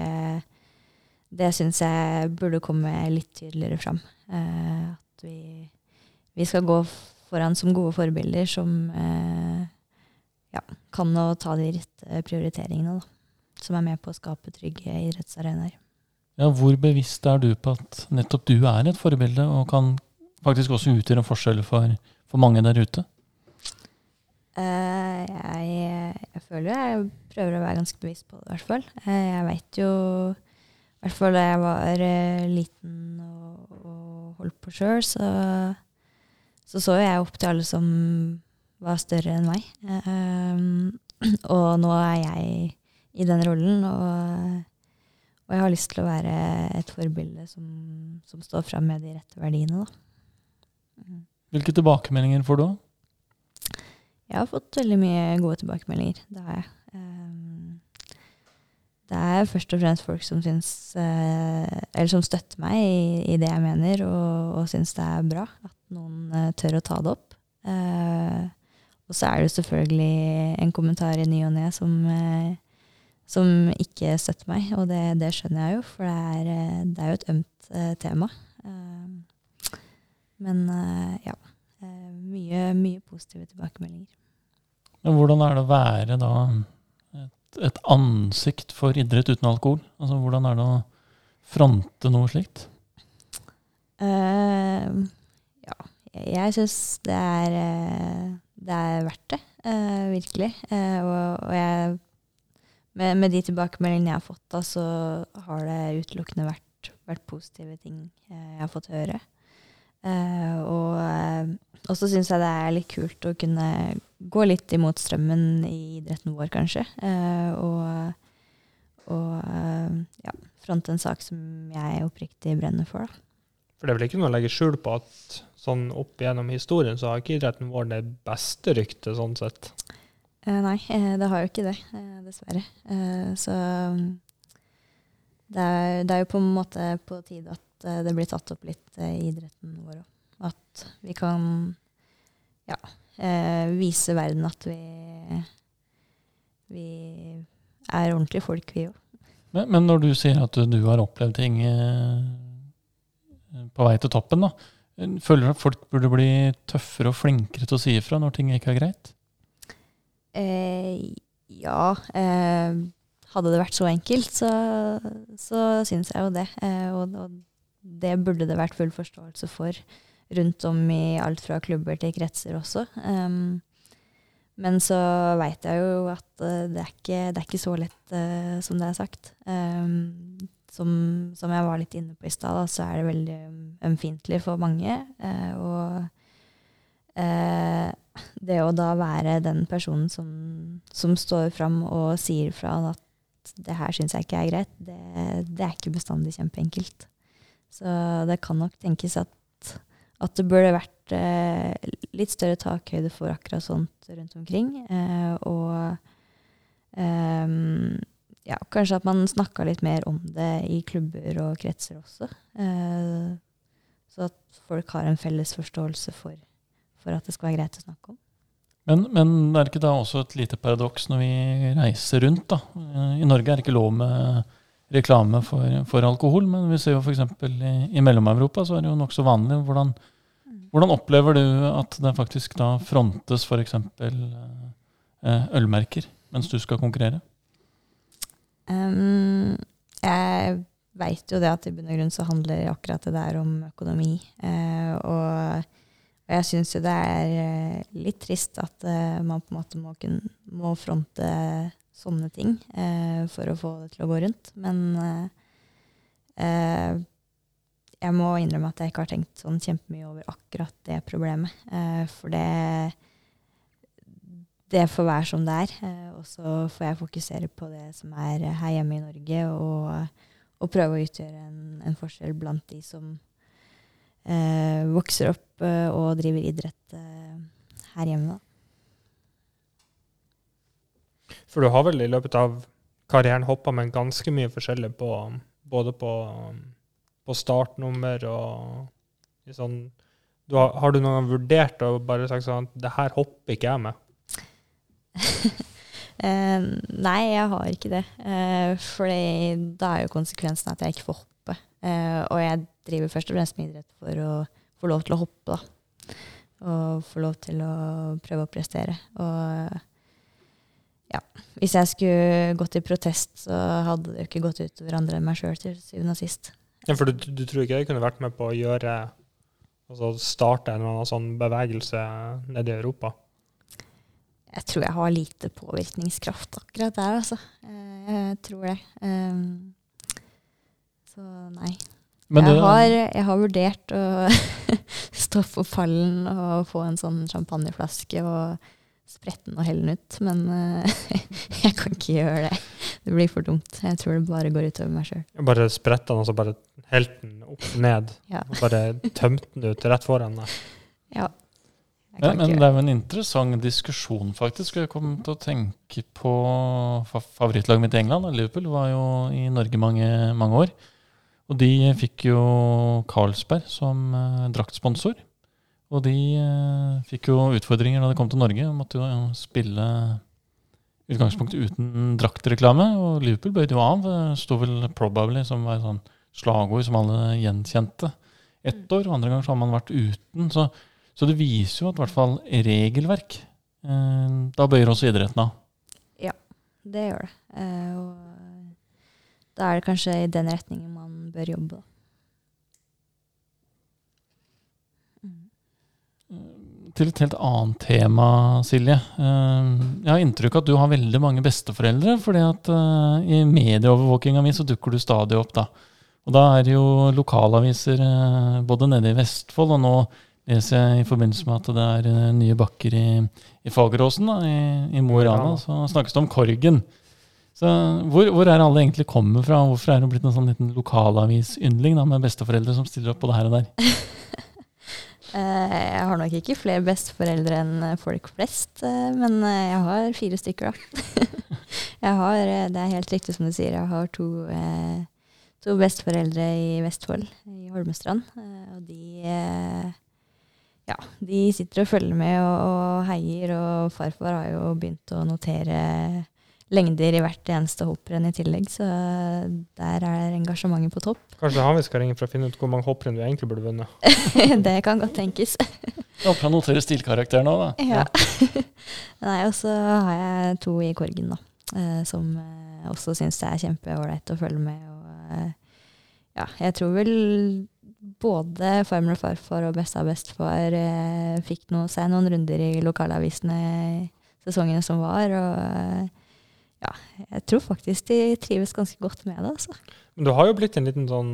det syns jeg burde komme litt tydeligere fram. at vi, vi skal gå foran som gode forbilder som eh, ja, kan å ta de rette prioriteringene. Da, som er med på å skape trygge idrettsarenaer. Ja, hvor bevisst er du på at nettopp du er et forbilde, og kan faktisk også utgjøre en forskjell for, for mange der ute? Eh, jeg, jeg, føler jeg prøver å være ganske bevisst på det, i hvert fall. Eh, jeg veit jo, i hvert fall da jeg var uh, liten og, og holdt på sjøl, så så så jeg opp til alle som var større enn meg. Um, og nå er jeg i den rollen, og, og, jeg har lyst til å være et forbilde som, som står fram med de rette verdiene. Mm. Hvilke tilbakemeldinger får du? Jeg har fått veldig mye gode tilbakemeldinger. Det har jeg. Um, det er først og fremst folk som syns uh, Eller som støtter meg i, i det jeg mener, og, og syns det er bra at noen uh, tør å ta det opp. Uh, og så er det selvfølgelig en kommentar i ny og ne som, uh, som ikke støtter meg, og det, det, skjønner jeg jo, for det er, det er jo et ømt tema. men ja. mye, mye positive tilbakemeldinger. Men hvordan er det å være da et, et ansikt for idrett uten alkohol? Altså Hvordan er det å fronte noe slikt? Uh, jeg syns det eh, det er verdt det, uh, virkelig. Uh, og, og jeg, med, med, de tilbakemeldingene jeg har fått, da, så har det utelukkende vært, vært positive ting jeg har fått høre. Og så syns jeg det er litt kult å kunne gå litt imot strømmen i idretten vår, kanskje. og og ja, fronte en sak som jeg oppriktig brenner for. Da. For det er vel ikke noe å legge skjul på at sånn opp gjennom historien så har ikke idretten vår det beste ryktet, sånn sett? Eh, nei, eh, det har jo ikke det, eh, dessverre. Eh, så det er, det er jo på en måte på tide at eh, det blir tatt opp litt eh, i idretten vår òg. At vi kan ja, eh, vise verden at vi, vi er ordentlige folk, vi òg. Men, men når du sier at du, du har opplevd ting eh, på vei til toppen, da, føler du at folk burde bli tøffere og flinkere til å si ifra når ting ikke er greit? Eh, ja. Eh, hadde det vært så enkelt, så, så syns jeg jo det. Eh, og, og, det burde det vært full forståelse for rundt om i alt fra klubber til kretser også. Men så veit jeg jo at uh, det, er ikke, det, er ikke, så lett uh, som det er sagt. Um, som, som, jeg var litt inne på i stad, så er det veldig ømfintlig for mange. Eh, og det å da være den personen som, som står fram og sier fra at det her syns jeg ikke er greit, det, det er ikke bestandig kjempeenkelt. Så det kan nok tenkes at, at det burde vært eh, litt større takhøyde for akkurat sånt rundt omkring. Eh, og eh, ja, kanskje at man snakka litt mer om det i klubber og kretser også. Eh, så at folk har en felles forståelse for, for at det skal være greit å snakke om. Men, men det ikke da også et lite paradoks når vi reiser rundt? da? I Norge er det ikke lov med reklame for, for, alkohol, men vi ser jo f.eks. i, i Mellom-Europa så er det jo nokså vanlig. Hvordan, hvordan, opplever du at det faktisk da frontes f.eks. Eh, ølmerker mens du skal konkurrere? Um, jeg veit jo det at i bunn og grunn så handler akkurat det der om økonomi. Eh, og og jeg syns jo det er eh, litt trist at uh, man på en måte må, kun, må fronte sånne ting uh, for å få det til å gå rundt. Men uh, jeg må innrømme at jeg ikke har tenkt sånn kjempemye over akkurat det problemet. for det, det får være som det er. og så får jeg fokusere på det som er her hjemme i Norge, og, og prøve å utgjøre en, en forskjell blant de som eh, vokser opp eh, og driver idrett eh, her hjemme. Da. For du har vel i løpet av karrieren hoppa med ganske mye forskjellig på både på, på startnummer og sånn du har, har, du noen gang vurdert å bare sagt sånn at det her hopper ikke jeg med? eh, nei, jeg har ikke det. Eh, for da er jo konsekvensen at jeg ikke får hoppe. Eh, og jeg driver først og fremst med idrett for å få lov til å hoppe, da. Og få lov til å prøve å prestere. Og ja, hvis jeg skulle gått i protest, så hadde det ikke gått ut over andre enn meg sjøl til syvende og sist. Ja, for du, du, tror ikke jeg kunne vært med på å gjøre Altså starte en eller annen sånn bevegelse nede i Europa? Jeg tror jeg har lite påvirkningskraft akkurat der, altså. Eh, jeg tror det. Um, så nei. Jeg har, jeg, har, vurdert å stå på pallen og få en sånn champagneflaske og sprette den og helle den ut, men uh, jeg kan ikke gjøre det. Det blir for dumt. Jeg tror det bare går utover meg sjøl. Bare sprette den og så bare helte den opp ned? Ja. Og bare tømte den ut rett foran deg? Ja. Men, men, det er jo en interessant diskusjon, faktisk. Jeg kom til å tenke på favorittlaget mitt i England. Liverpool var jo i Norge mange, mange år. Og de fikk jo Carlsberg som eh, draktsponsor. Og de eh, fikk jo utfordringer da de kom til Norge. De måtte jo spille utgangspunktet uten draktreklame. Og Liverpool bøyde jo av. Det sto vel 'probably' som var et sånn slagord som alle gjenkjente. Ett år, og andre ganger så har man vært uten. Så, så det viser jo at i hvert fall regelverk eh, Da bøyer også idretten av. Ja, det gjør det. Eh, og da er det kanskje i den retningen man bør jobbe. Mm. Til et helt annet tema, Silje. Eh, jeg har inntrykk av at du har veldig mange besteforeldre. fordi at i medieovervåkinga mi så dukker du stadig opp. da. Og da er det jo lokalaviser både nede i Vestfold, og nå leser jeg i forbindelse med at det er uh, nye bakker i, i Fageråsen, da, i, i Mo i Rana, så snakkes det om Korgen. Så hvor, hvor, er alle egentlig kommer fra? Hvorfor er det blitt en sånn liten lokalavisyndling med besteforeldre som stiller opp på det her og der? Eh, Jeg har nok ikke flere besteforeldre enn folk flest, eh, men eh, jeg har fire stykker, da. Har, eh, det er helt riktig som du sier, jeg har to, eh, to besteforeldre i Vestfold, i Holmestrand. eh, Og de, eh, ja, de sitter og følger med og, og heier, og farfar har jo begynt å notere lengder i hvert eneste hopprenn i tillegg, så der er engasjementet på topp. Kanskje det er han vi skal ringe for å finne ut hvor mange hopprenn du egentlig burde vunnet. det kan godt tenkes. Jeg håper han noterer stilkarakter nå, da. Ja. Nei, og så har jeg to i korgen, da. eh, som eh, også syns det er kjempeålreit å følge med. Og eh, ja, jeg tror vel både farmor og farfar og besta av bestefar eh, fikk noe, seg noen runder i lokalavisene sesongene som var. Og eh, ja, jeg tror faktisk de trives ganske godt med det, altså. Men du har jo blitt en liten sånn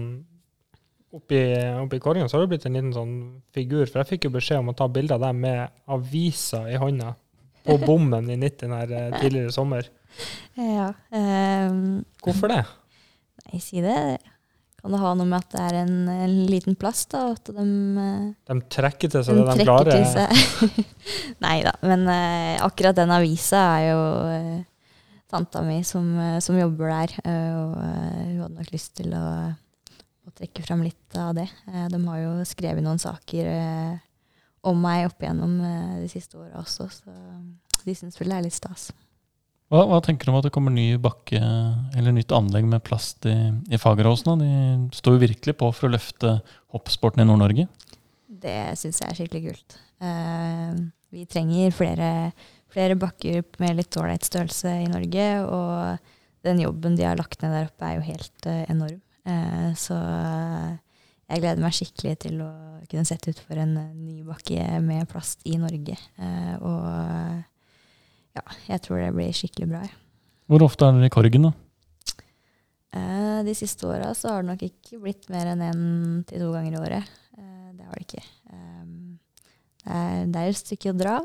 Oppi, oppi Korgen så har du blitt en liten sånn figur. For jeg fikk jo beskjed om å ta bilde av deg med avisa i hånda på bommen i 90 her eh, tidligere i sommer. Ja, Um, Hvorfor det? nei, si det. Kan det ha noe med at det er en, en liten plass, da? At de eh, De trekker til seg de det de klarer. til seg. Nei da, men uh, akkurat den avisa er jo uh, tanta mi som, uh, som jobber der. og hun hadde nok lyst til å, å trekke frem litt av det. De har jo skrevet noen saker om meg opp igjennom de siste åra også, så de syns vel det er litt stas. Hva, hva tenker du om at det kommer ny bakke, eller nytt anlegg med plast i, i Fageråsen? De står jo virkelig på for å løfte hoppsporten i Nord-Norge. Det syns jeg er skikkelig kult. Uh, vi trenger flere, flere bakker med litt ålreit størrelse i Norge, og den jobben de har lagt ned der oppe, er jo helt uh, enorm. Uh, så jeg gleder meg skikkelig til å kunne sette ut for en ny bakke med plast i Norge. Og ja, jeg tror det blir skikkelig bra. Ja. Hvor ofte er dere i Korgen, da? Eh, de siste åra så har det nok ikke blitt mer enn én til to ganger i året. Eh, det har det ikke. Um, det, er, det er et stykke å dra,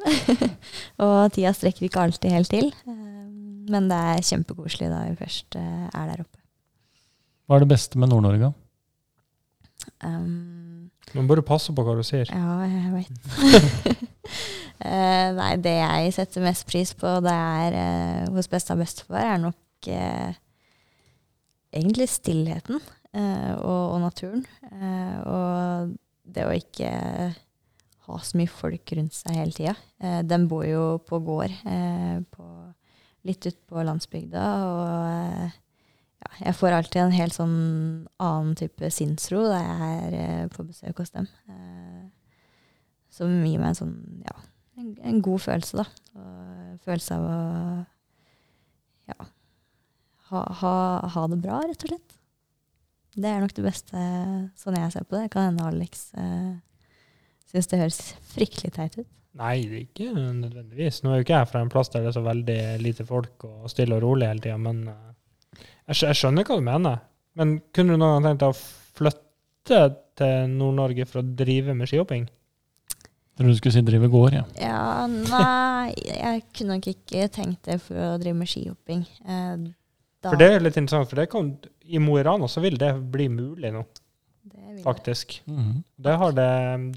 og tida strekker ikke alltid helt til. Um, men det er kjempekoselig da vi først eh, er der oppe. Hva er det beste med Nord-Norge? Um, Man bør passe på hva du sier. ja, jeg veit. Eh, nei, det jeg setter mest pris på det er uh, hos beste av bestefar, er nok uh, egentlig stillheten og, og naturen. Og det å ikke ha så mye folk rundt seg hele tida. De bor jo på gård, på, litt ute på landsbygda. Og ja, jeg får alltid en helt sånn annen type sinnsro da jeg er på besøk hos dem. Som gir meg en sånn, ja, en, en god følelse, da. Og følelse av å ja, ha, ha, ha det bra, rett og slett. Det er nok det beste sånn jeg ser på det. Kan hende Alex eh, syns det høres fryktelig teit ut. Nei, det er ikke nødvendigvis. Nå er jo ikke jeg fra en plass der det er så veldig lite folk og stille og rolig hele tida, men eh, jeg, jeg skjønner hva du mener. Men kunne du noen gang tenkt deg å flytte til Nord-Norge for å drive med skihopping? Tror du skulle si drive gård, ja. Ja, nei, jeg kunne nok ikke tenkt det for å drive med skihopping. Eh, da, For det er litt interessant, for det kan, i Mo i Rana så vil det bli mulig nå, det faktisk. Mhm. Det, har det,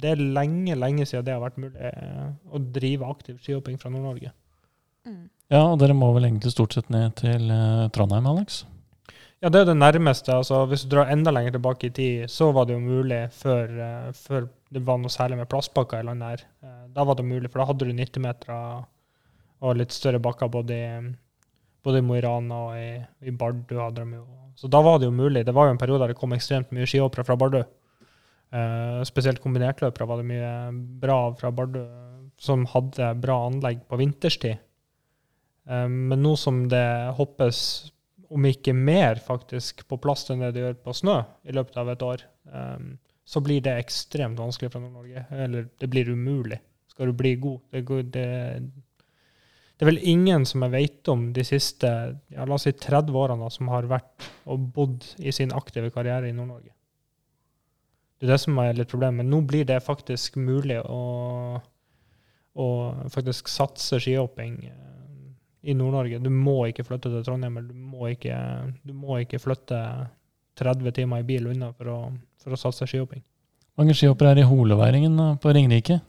det er lenge, lenge siden det har vært mulig eh, å drive aktiv skihopping fra Nord-Norge. Mm. Ja, og dere må vel egentlig stort sett ned til eh, Trondheim, Alex? Ja, det er det nærmeste. altså Hvis du drar enda lenger tilbake i tid, så var det jo mulig før, eh, før det var noe særlig med plastbakker i landet her. Eh, da var det mulig, for da hadde du 90-metere og litt større bakker både både i Mo i Rana og i, i Bardu. hadde de jo. Så da var det jo mulig. Det var jo en periode der det kom ekstremt mye skihoppere fra Bardu. Uh, spesielt kombinertløpere var det mye bra fra Bardu, som hadde bra anlegg på vinterstid. Uh, men nå som det hoppes om ikke mer faktisk på plast enn det det gjør på snø i løpet av et år, um, så blir det ekstremt vanskelig for Nord-Norge. Eller det blir umulig. Skal du bli god. Det, det, det er vel ingen som jeg vet om de siste ja, la oss si 30 årene som har vært og bodd i sin aktive karriere i Nord-Norge. Det er det som er litt problemet. Nå blir det faktisk mulig å, å faktisk satse skihopping eh, i Nord-Norge. Du må ikke flytte til Trondheim, eller du må ikke, du må ikke flytte 30 timer i bil unna for å, for å satse skihopping. mange skihoppere er i Holeværingen på Ringerike?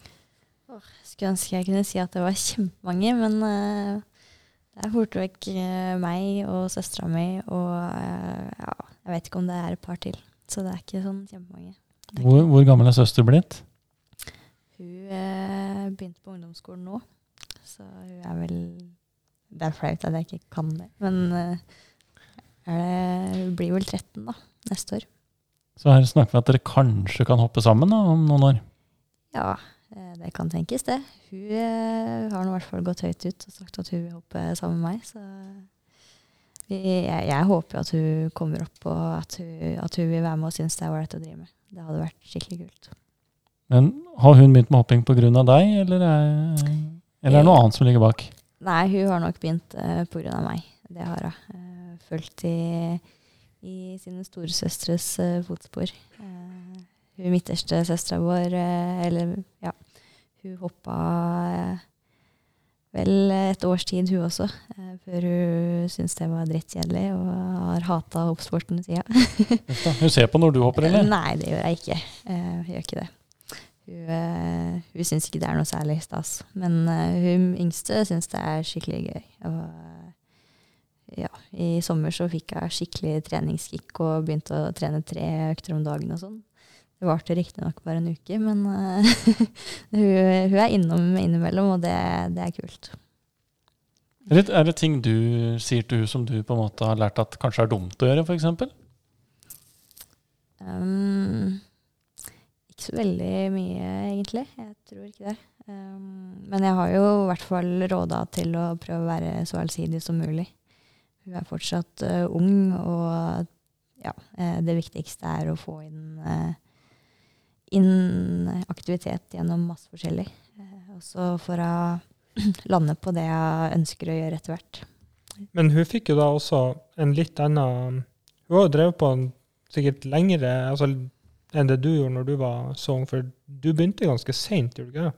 Skulle ønske jeg kunne si at det var kjempemange, men uh, det er fort vekk eh, meg og søstera mi og uh, ja, jeg vet ikke om det er et par til. Så det er ikke sånn kjempemange. Hvor, ikke- hvor gammel er søster blitt? Hun begynte på ungdomsskolen nå, så hun er vel Det er flaut at jeg ikke kan det, men eh, det, blir vel 13 da, neste år. Så her snakker vi at dere kanskje kan hoppe sammen da, om noen år. Ja, eh, det kan tenkes, det. Hun eh, har nå i hvert fall gått høyt ut og sagt at hun vil hoppe sammen med meg. Så jeg, jeg håper at hun kommer opp, og at hun, at hun vil være med og synes det er ålreit å drive med. Det hadde vært skikkelig kult. Men har hun begynt med hopping pga. deg, eller er, eller er det noe annet som ligger bak? Nei, hun har nok begynt uh, pga. meg. Det har hun. Uh, fulgt i, i sine storesøstres uh, fotspor. Uh, hun midterste søstera vår, eller ja, hun hoppa vel et års tid, hun også, før hun syntes det var drittkjedelig og har hata hoppsporten siden. Hun ser på når du hopper, eller? Nei, det gjør jeg ikke. Eh, jeg gjør ikke det. Hun, uh, hun syns ikke det er noe særlig stas. Men eh, hun yngste syns det er skikkelig gøy. Og eh, ja, i sommer så fikk jeg skikkelig treningskick og begynte å trene tre økter om dagen og sånn. Det varte riktignok bare en uke, men eh, hun, hun er innom innimellom, og det, det er kult. Er det, er det ting du sier til hun som du på en måte har lært at kanskje er dumt å gjøre, f.eks.? Um, veldig mye, egentlig. Jeg tror ikke det. Um, men jeg har jo i hvert fall råda til å prøve å være så allsidig som mulig. Hun er fortsatt uh, ung, og ja, eh, det viktigste er å få inn, uh, inn aktivitet gjennom masse forskjellig. Uh, og så for å lande på det jeg ønsker å gjøre etter hvert. Men hun fikk jo da også en litt annen Hun har jo drevet på en sikkert lengre altså, enn det du gjorde når du var så ung, for du begynte ganske seint, gjorde du ikke det?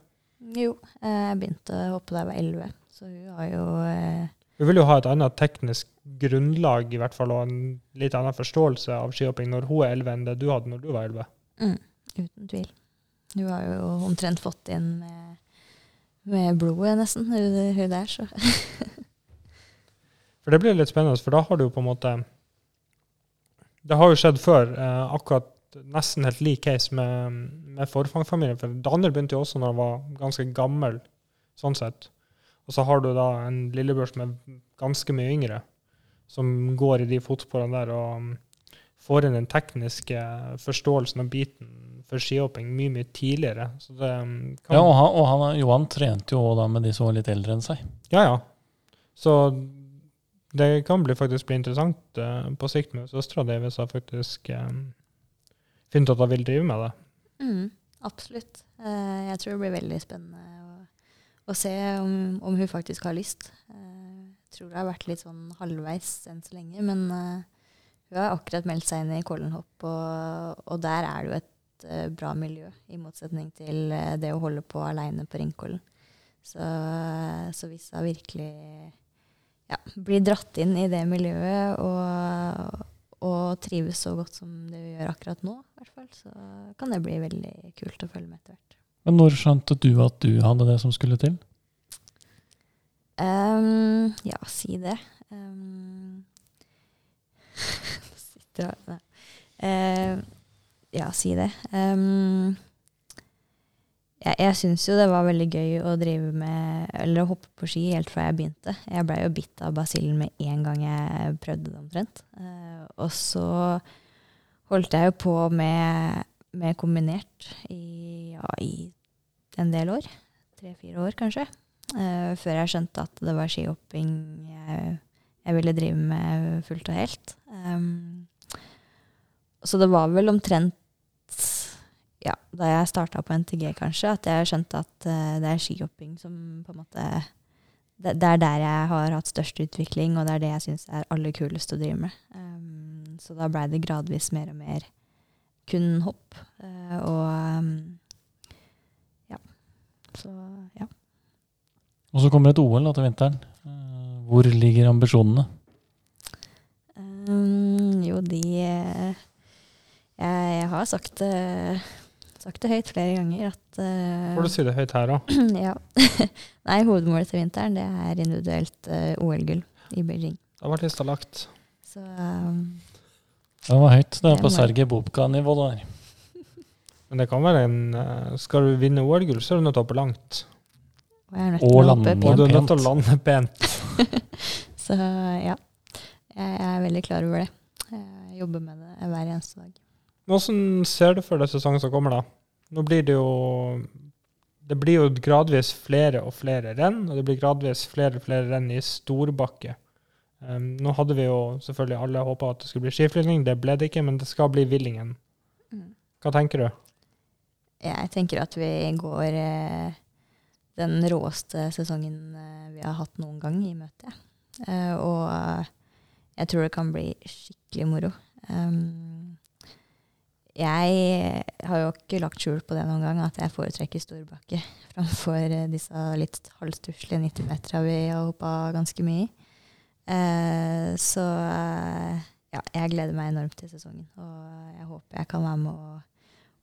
Jo, jeg begynte å hoppe da jeg var elleve, så hun har jo eh, Hun vil jo ha et annet teknisk grunnlag i hvert fall, og en litt annen forståelse av skihopping når hun er 11 enn det du hadde når du var 11. Mm, uten tvil. Hun har jo omtrent fått inn med, med blodet, nesten, hun, hun der. Så. For det blir litt spennende, for da har du jo på en måte Det har jo skjedd før, eh, akkurat nesten helt lik case med, med forfangfamilien. For Daniel begynte jo også når han var ganske gammel, sånn sett. Og så har du da en lillebror som er ganske mye yngre, som går i de fotsporene der og får inn den tekniske forståelsen av biten for skihopping mye, mye tidligere. Så det mm, kan Ja, og, han, og han, Johan trente jo da med de som var litt eldre enn seg. Ja, ja. Så det kan bli faktisk bli interessant uh, på sikt med søstera di hvis hun faktisk eh, finner ut at hun vil drive med det. Mm, absolutt. Eh, jeg tror det blir veldig spennende å, å se om, om hun faktisk har lyst. Eh, jeg tror det har vært litt sånn halvveis enn så lenge, men eh, hun har akkurat meldt seg inn i Kollenhopp, og, og der er det jo et bra miljø, i motsetning til det å holde på aleine på Ringkollen. Så, så hvis hun virkelig ja, blir dratt inn i det miljøet og, og trives så godt som det gjør akkurat nå, i hvert fall, så kan det bli veldig kult å følge med etter hvert. Men når skjønte du at du hadde det som skulle til? Um, ja, si det. Um, sitter Nei. Ehm, ja, si det. Um, jeg jeg syns jo det var veldig gøy å drive med Eller hoppe på ski helt fra jeg begynte. Jeg blei jo bitt av basillen med en gang jeg prøvde det omtrent. Eh, og så holdt jeg jo på med, med kombinert i, ja, i en del år. Tre-fire år, kanskje. Eh, før jeg skjønte at det var skihopping jeg, jeg ville drive med fullt og helt. Um, så det var vel omtrent ja, da jeg starta på NTG, kanskje, at jeg skjønte at uh, det er skihopping som på en måte det, det er der jeg har hatt størst utvikling, og det er det jeg syns er aller kulest å drive med. Um, så da blei det gradvis mer og mer kun hopp. Uh, og um, ja. Så ja. Og så kommer et OL da til vinteren. Uh, Hvor ligger ambisjonene? Um, jo, de jeg, jeg har sagt det sagt det høyt flere ganger at uh, Får du si det høyt her òg? ja. Nei, hovedmålet til vinteren det er individuelt uh, OL-gull i Beijing. Da ble lista lagt. Så um, Det var høyt. Det er på Sergej Bobka-nivå, det der. Men det kan være en eh, Skal du vinne OL-gull, så er du nødt til å hoppe langt. og jeg er nødt Og til å lande pent. Og du er nødt til å lande pent. Så ja, jeg er veldig klar over det. Jeg jobber med det hver eneste dag. Hvordan ser du for deg sesongen som kommer, da? Nå blir det jo Det blir jo gradvis flere og flere renn, og det blir gradvis flere og flere renn i storbakke. Um, nå hadde vi jo selvfølgelig alle håpa at det skulle bli skiflygning, det ble det ikke, men det skal bli Villingen. Hva tenker du? Jeg tenker at vi går eh, den råeste sesongen eh, vi har hatt noen gang i møte. Eh, og jeg tror det kan bli skikkelig moro. Um, jeg har jo ikke lagt skjul på det noen gang, at jeg foretrekker storbakke framfor eh, disse litt halvstusslige 90-metera vi har hoppa ganske mye i. Eh, så eh, ja, jeg gleder meg enormt til sesongen. Og jeg håper jeg kan være med å,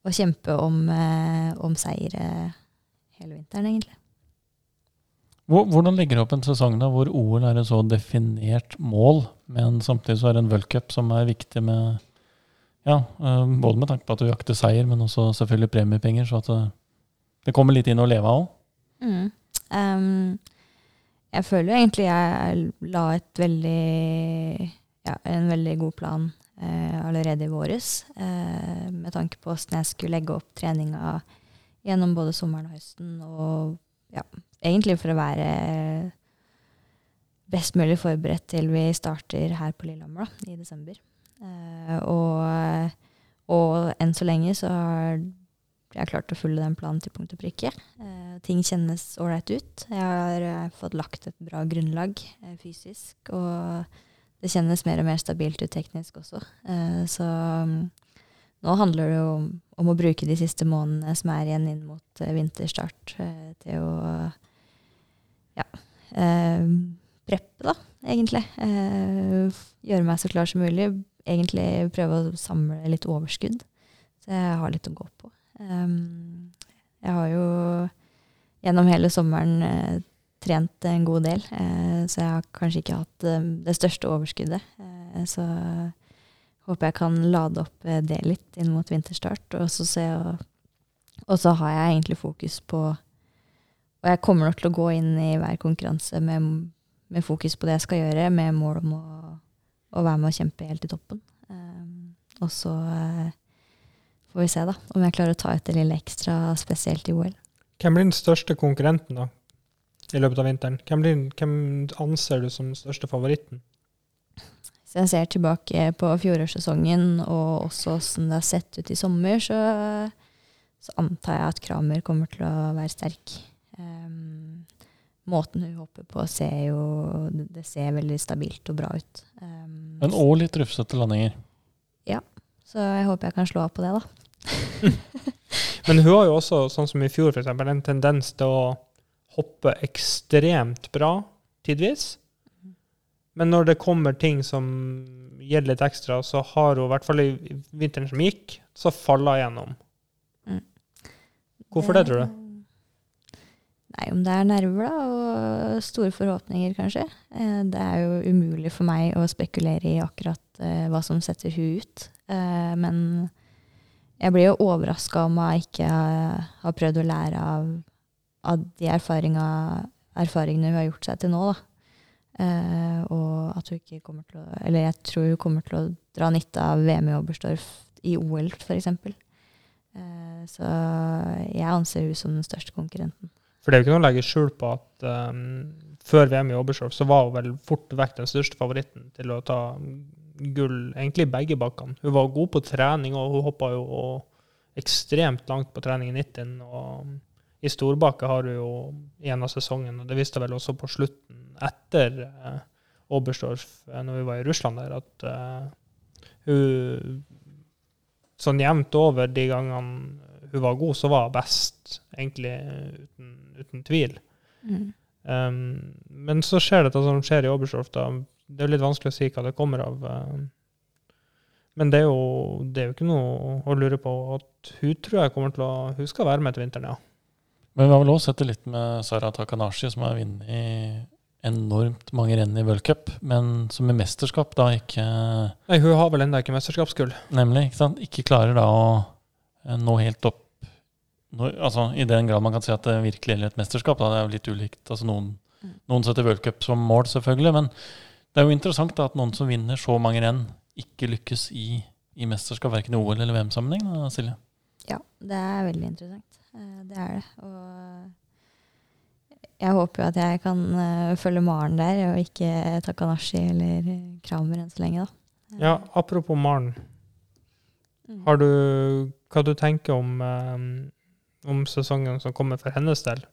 å kjempe om, eh, om seier hele vinteren, egentlig. Hvordan legger du opp en sesong da, hvor OL er et så definert mål, men samtidig så er det en v-cup som er viktig med ja, eh, både med tanke på at du jakter seier, men også selvfølgelig premiepenger, så at det, det kommer litt inn å leve av òg. Mm. Um, jeg føler jo egentlig jeg la et veldig, ja, en veldig god plan eh, allerede i våres, eh, med tanke på hvordan jeg skulle legge opp treninga gjennom både sommeren og høsten, og ja, egentlig for å være best mulig forberedt til vi starter her på Lillehammer i desember. Eh, og, og enn så lenge så har jeg klart å følge den planen til punkt og prikke. Eh, ting kjennes ålreit ut. Jeg har eh, fått lagt et bra grunnlag fysisk, og det kjennes mer og mer stabilt ut teknisk også. Så mm, nå handler det jo om, om å bruke de siste månedene som er igjen inn mot eh, vinterstart, eh, til å ja, eh, preppe, da, egentlig. Gjøre meg så klar som mulig. Egentlig prøve å samle litt overskudd, så jeg har litt å gå på. Um, jeg har jo gjennom hele sommeren eh, trent en god del, eh, så jeg har kanskje ikke hatt eh, det største overskuddet. Eh, så håper jeg kan lade opp eh, det litt inn mot vinterstart. Og så, se, og så har jeg egentlig fokus på Og jeg kommer nok til å gå inn i hver konkurranse med, med fokus på det jeg skal gjøre, med mål om å, å være med og kjempe helt i toppen. Um, og så eh, får vi se da, om jeg klarer å ta ut det lille ekstra, spesielt i OL. Hvem blir den største konkurrenten da, i løpet av vinteren? Hvem, blir, hvem anser du som den største favoritten? Hvis jeg ser tilbake på fjorårssesongen og også hvordan det har sett ut i sommer, så, så antar jeg at Kramer kommer til å være sterk. Um, måten hun hopper på, ser jo det- Det ser veldig stabilt og bra ut. Um, Men òg litt rufsete landinger. Ja. så jeg håper jeg kan slå av på det, da. Men hun har jo også, sånn som i fjor, for eksempel, en tendens til å hoppe ekstremt bra tidvis. Men når det kommer ting som gjelder litt ekstra, så har hun, i hvert fall i vinteren som gikk, så faller hun Mm. Hvorfor det, tror du? Nei, om det er nerver, da, og store forhåpninger, kanskje. Eh, Det er jo umulig for meg å spekulere i akkurat eh, hva som setter hun ut. Eh, Men jeg blir jo overraska om hun ikke har prøvd å lære av, av de erfaringene hun har gjort seg til nå, da. Og at hun ikke kommer til å Eller jeg tror hun kommer til å dra nytte av VM i Oberstdorf i OL, f.eks. Uh, så jeg anser hun som den største konkurrenten. For det er jo ikke noe å legge skjul på at um, før VM i Oberstdorf så var hun vel fort vekk den største favoritten til å ta gull, egentlig begge bakkene. Hun var god på trening, og hun hoppa jo ekstremt langt på trening i 90. Og i storbakke har hun jo en av sesongen, og det viste vel også på slutten etter uh, Oberstdorf, uh, når vi var i Russland der, at uh, hun sånn jevnt over de gangene hun var god, så var hun best, egentlig uten, uten tvil. Mm. Um, men så skjer dette som skjer i Oberstdorf. da. Det er litt vanskelig å si hva det kommer av. Um, Men det er, jo, det er jo ikke noe å lure på. at Hun tror jeg kommer til å Hun skal være med til vinteren, ja. Men vi har vel også sett det litt med Sara Takanashi, som har vunnet enormt mange renn i World Cup, men som i mesterskap da ikke Nei, Hun har vel ennå ikke mesterskapsgull. Nemlig. Ikke, sant? ikke klarer da å eh, nå helt opp nå, altså, I den grad man kan si at det virkelig gjelder et mesterskap. Da, det er jo litt ulikt. Altså, noen, Mm. noen setter World Cup som mål, selvfølgelig. Men det er jo interessant da, at noen som vinner så mange renn, ikke lykkes i, i mesterskap, verken i OL- eller VM-sammenheng. Silje. Ja, det er veldig interessant. Eh, Det er det. Og jeg håper jo at jeg kan eh, følge Maren der, og ikke Takanashi eller Kramer enn så lenge, da. Ja, apropos Maren. Mm. Har du hva du tenker om, eh, om sesongen som kommer for hennes del?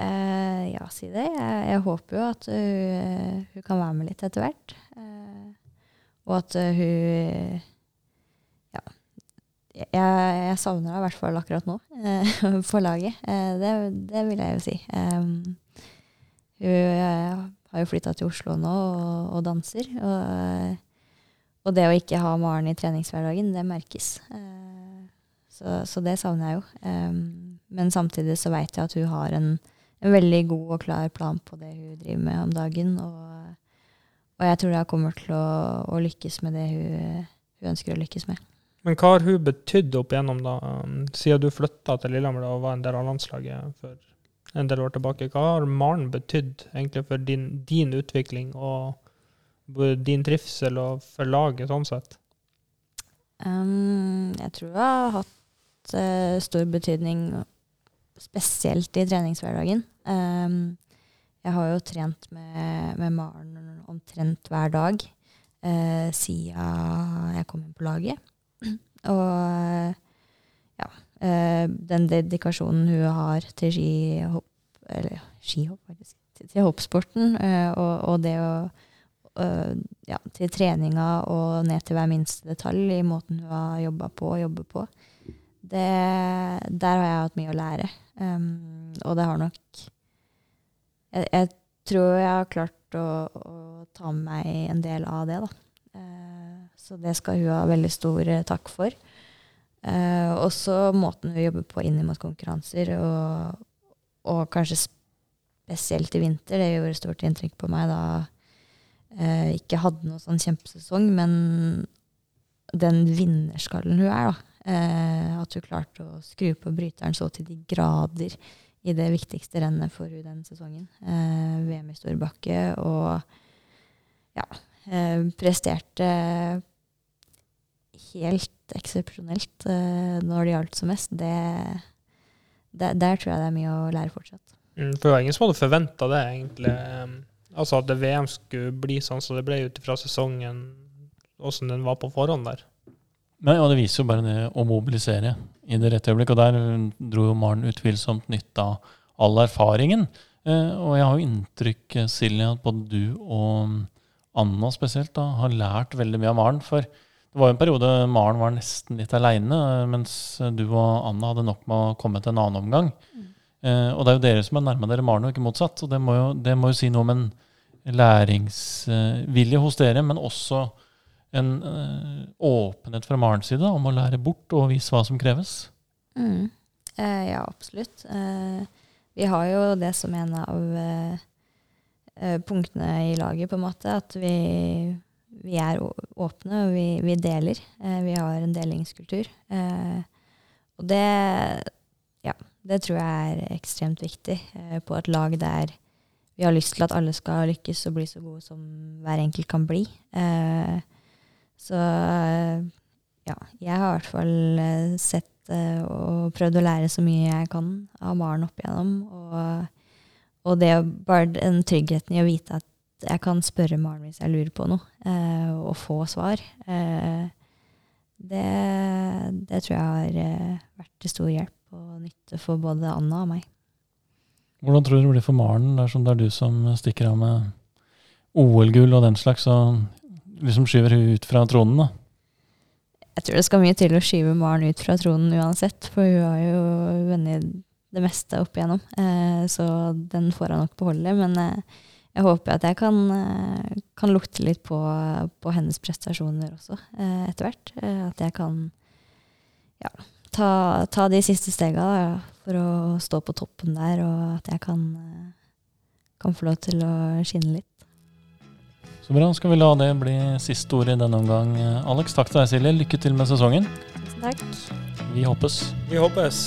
Uh, ja, si det. Jeg, jeg håper jo at hun, hun kan være med litt etter hvert. Uh, og at eh, hun Ja. Jeg, jeg savner henne i hvert fall akkurat nå, uh, på laget. Eh, det, det vil jeg jo si. Um, hun eh, har jo flytta til Oslo nå og, og danser. Og, eh, og det å ikke ha Maren i treningshverdagen, det merkes. Eh, så, så det savner jeg jo. Um, men samtidig så veit jeg at hun har en en veldig god og klar plan på det hun driver med om dagen. Og, og jeg tror hun kommer til å, å lykkes med det hun, hun, ønsker å lykkes med. Men hva har hun betydd opp igjennom, da, um, siden du flytta til Lillehammer og var en del av landslaget for en del år tilbake? Hva har Maren betydd egentlig for din, din utvikling og din trivsel og for laget sånn sett? Um, jeg tror jeg har hatt uh, stor betydning, spesielt i treningshverdagen. Um, jeg har jo trent med, med Maren omtrent hver dag uh, siden jeg kom inn på laget. Og ja, uh, den dedikasjonen hun har til skihopp, eller skihopp faktisk, til, til hoppsporten, uh, og, og, det å ja, til treninga og ned til hver minste detalj i måten hun har jobba på og jobber på. Det, der har jeg hatt mye å lære. Um, og det har nok jeg, jeg, tror jeg har klart å, å, ta med meg en del av det, da. Uh, så det skal hun ha veldig stor uh, takk for. Uh, også måten hun jobber på inn mot konkurranser, og, og, kanskje spesielt i vinter. Det gjorde stort inntrykk på meg da ikke hadde noen sånn kjempesesong, men den vinnerskallen hun er, da. Eh, at hun klarte å skru på bryteren så til de grader i det viktigste rennet for hun den sesongen. Eh, VM i Storbakke. Og ja, eh, presterte helt eksepsjonelt når det gjaldt som mest. Det, der, der, tror jeg det er mye å lære fortsatt. Mm, for det var ingen som hadde forventa det, egentlig. Altså at det VM skulle bli sånn som så det ble ut ifra sesongen, åssen den var på forhånd der. Men, og det viser jo bare det å mobilisere i det rette øyeblikk. Og der dro jo Maren utvilsomt nytte av all erfaringen. Eh, og jeg har jo inntrykk, Silje, at både du og Anna spesielt da, har lært veldig mye av Maren. For det var jo en periode Maren var nesten litt aleine, mens du og Anna hadde nok med å komme til en annen omgang. Mm. Eh, og det er jo dere som har nærma dere Maren, og ikke motsatt. Og det må, jo, det må jo si noe om en læringsvilje hos dere, men også en uh, åpenhet fra Marens side om å lære bort og vise hva som kreves? Mm. Eh, ja, absolutt. Eh, vi har jo det som en av eh, punktene i laget, på en måte. At vi, vi er åpne, og vi, vi deler. Eh, vi har en delingskultur. Eh, og det, ja, det tror jeg er ekstremt viktig på et lag der vi har lyst til at alle skal lykkes og bli så gode som hver enkelt kan bli. Eh, så ja, jeg har i hvert fall eh, sett uh, og prøvd å lære så mye jeg kan av Maren opp igjennom. Og, og det bare den tryggheten i å vite at jeg kan spørre Maren hvis jeg lurer på noe, og få svar. Det, det, tror jeg har vært til stor hjelp og nytte for både Anna og meg. Hvordan tror du det blir for Maren dersom det er du som stikker av med OL-gull og den slags, og liksom skyver hun ut fra tronen, da? Jeg tror det skal mye til å skyve Maren ut fra tronen uansett, for hun har jo vunnet det meste opp igjennom. Eh, så den får hun nok beholde. Men eh, jeg håper at jeg kan, eh, kan lukte litt på, på hennes prestasjoner også, eh, etter hvert. At jeg kan ja, ta, ta de siste stega da, for å stå på toppen der, og at jeg kan, kan få lov til å skinne litt. Så bra. Skal vi la det bli siste ord i denne omgang. Alex, takk til deg, Silje. Lykke til med sesongen. Tusen takk. Vi håpes. Vi håpes.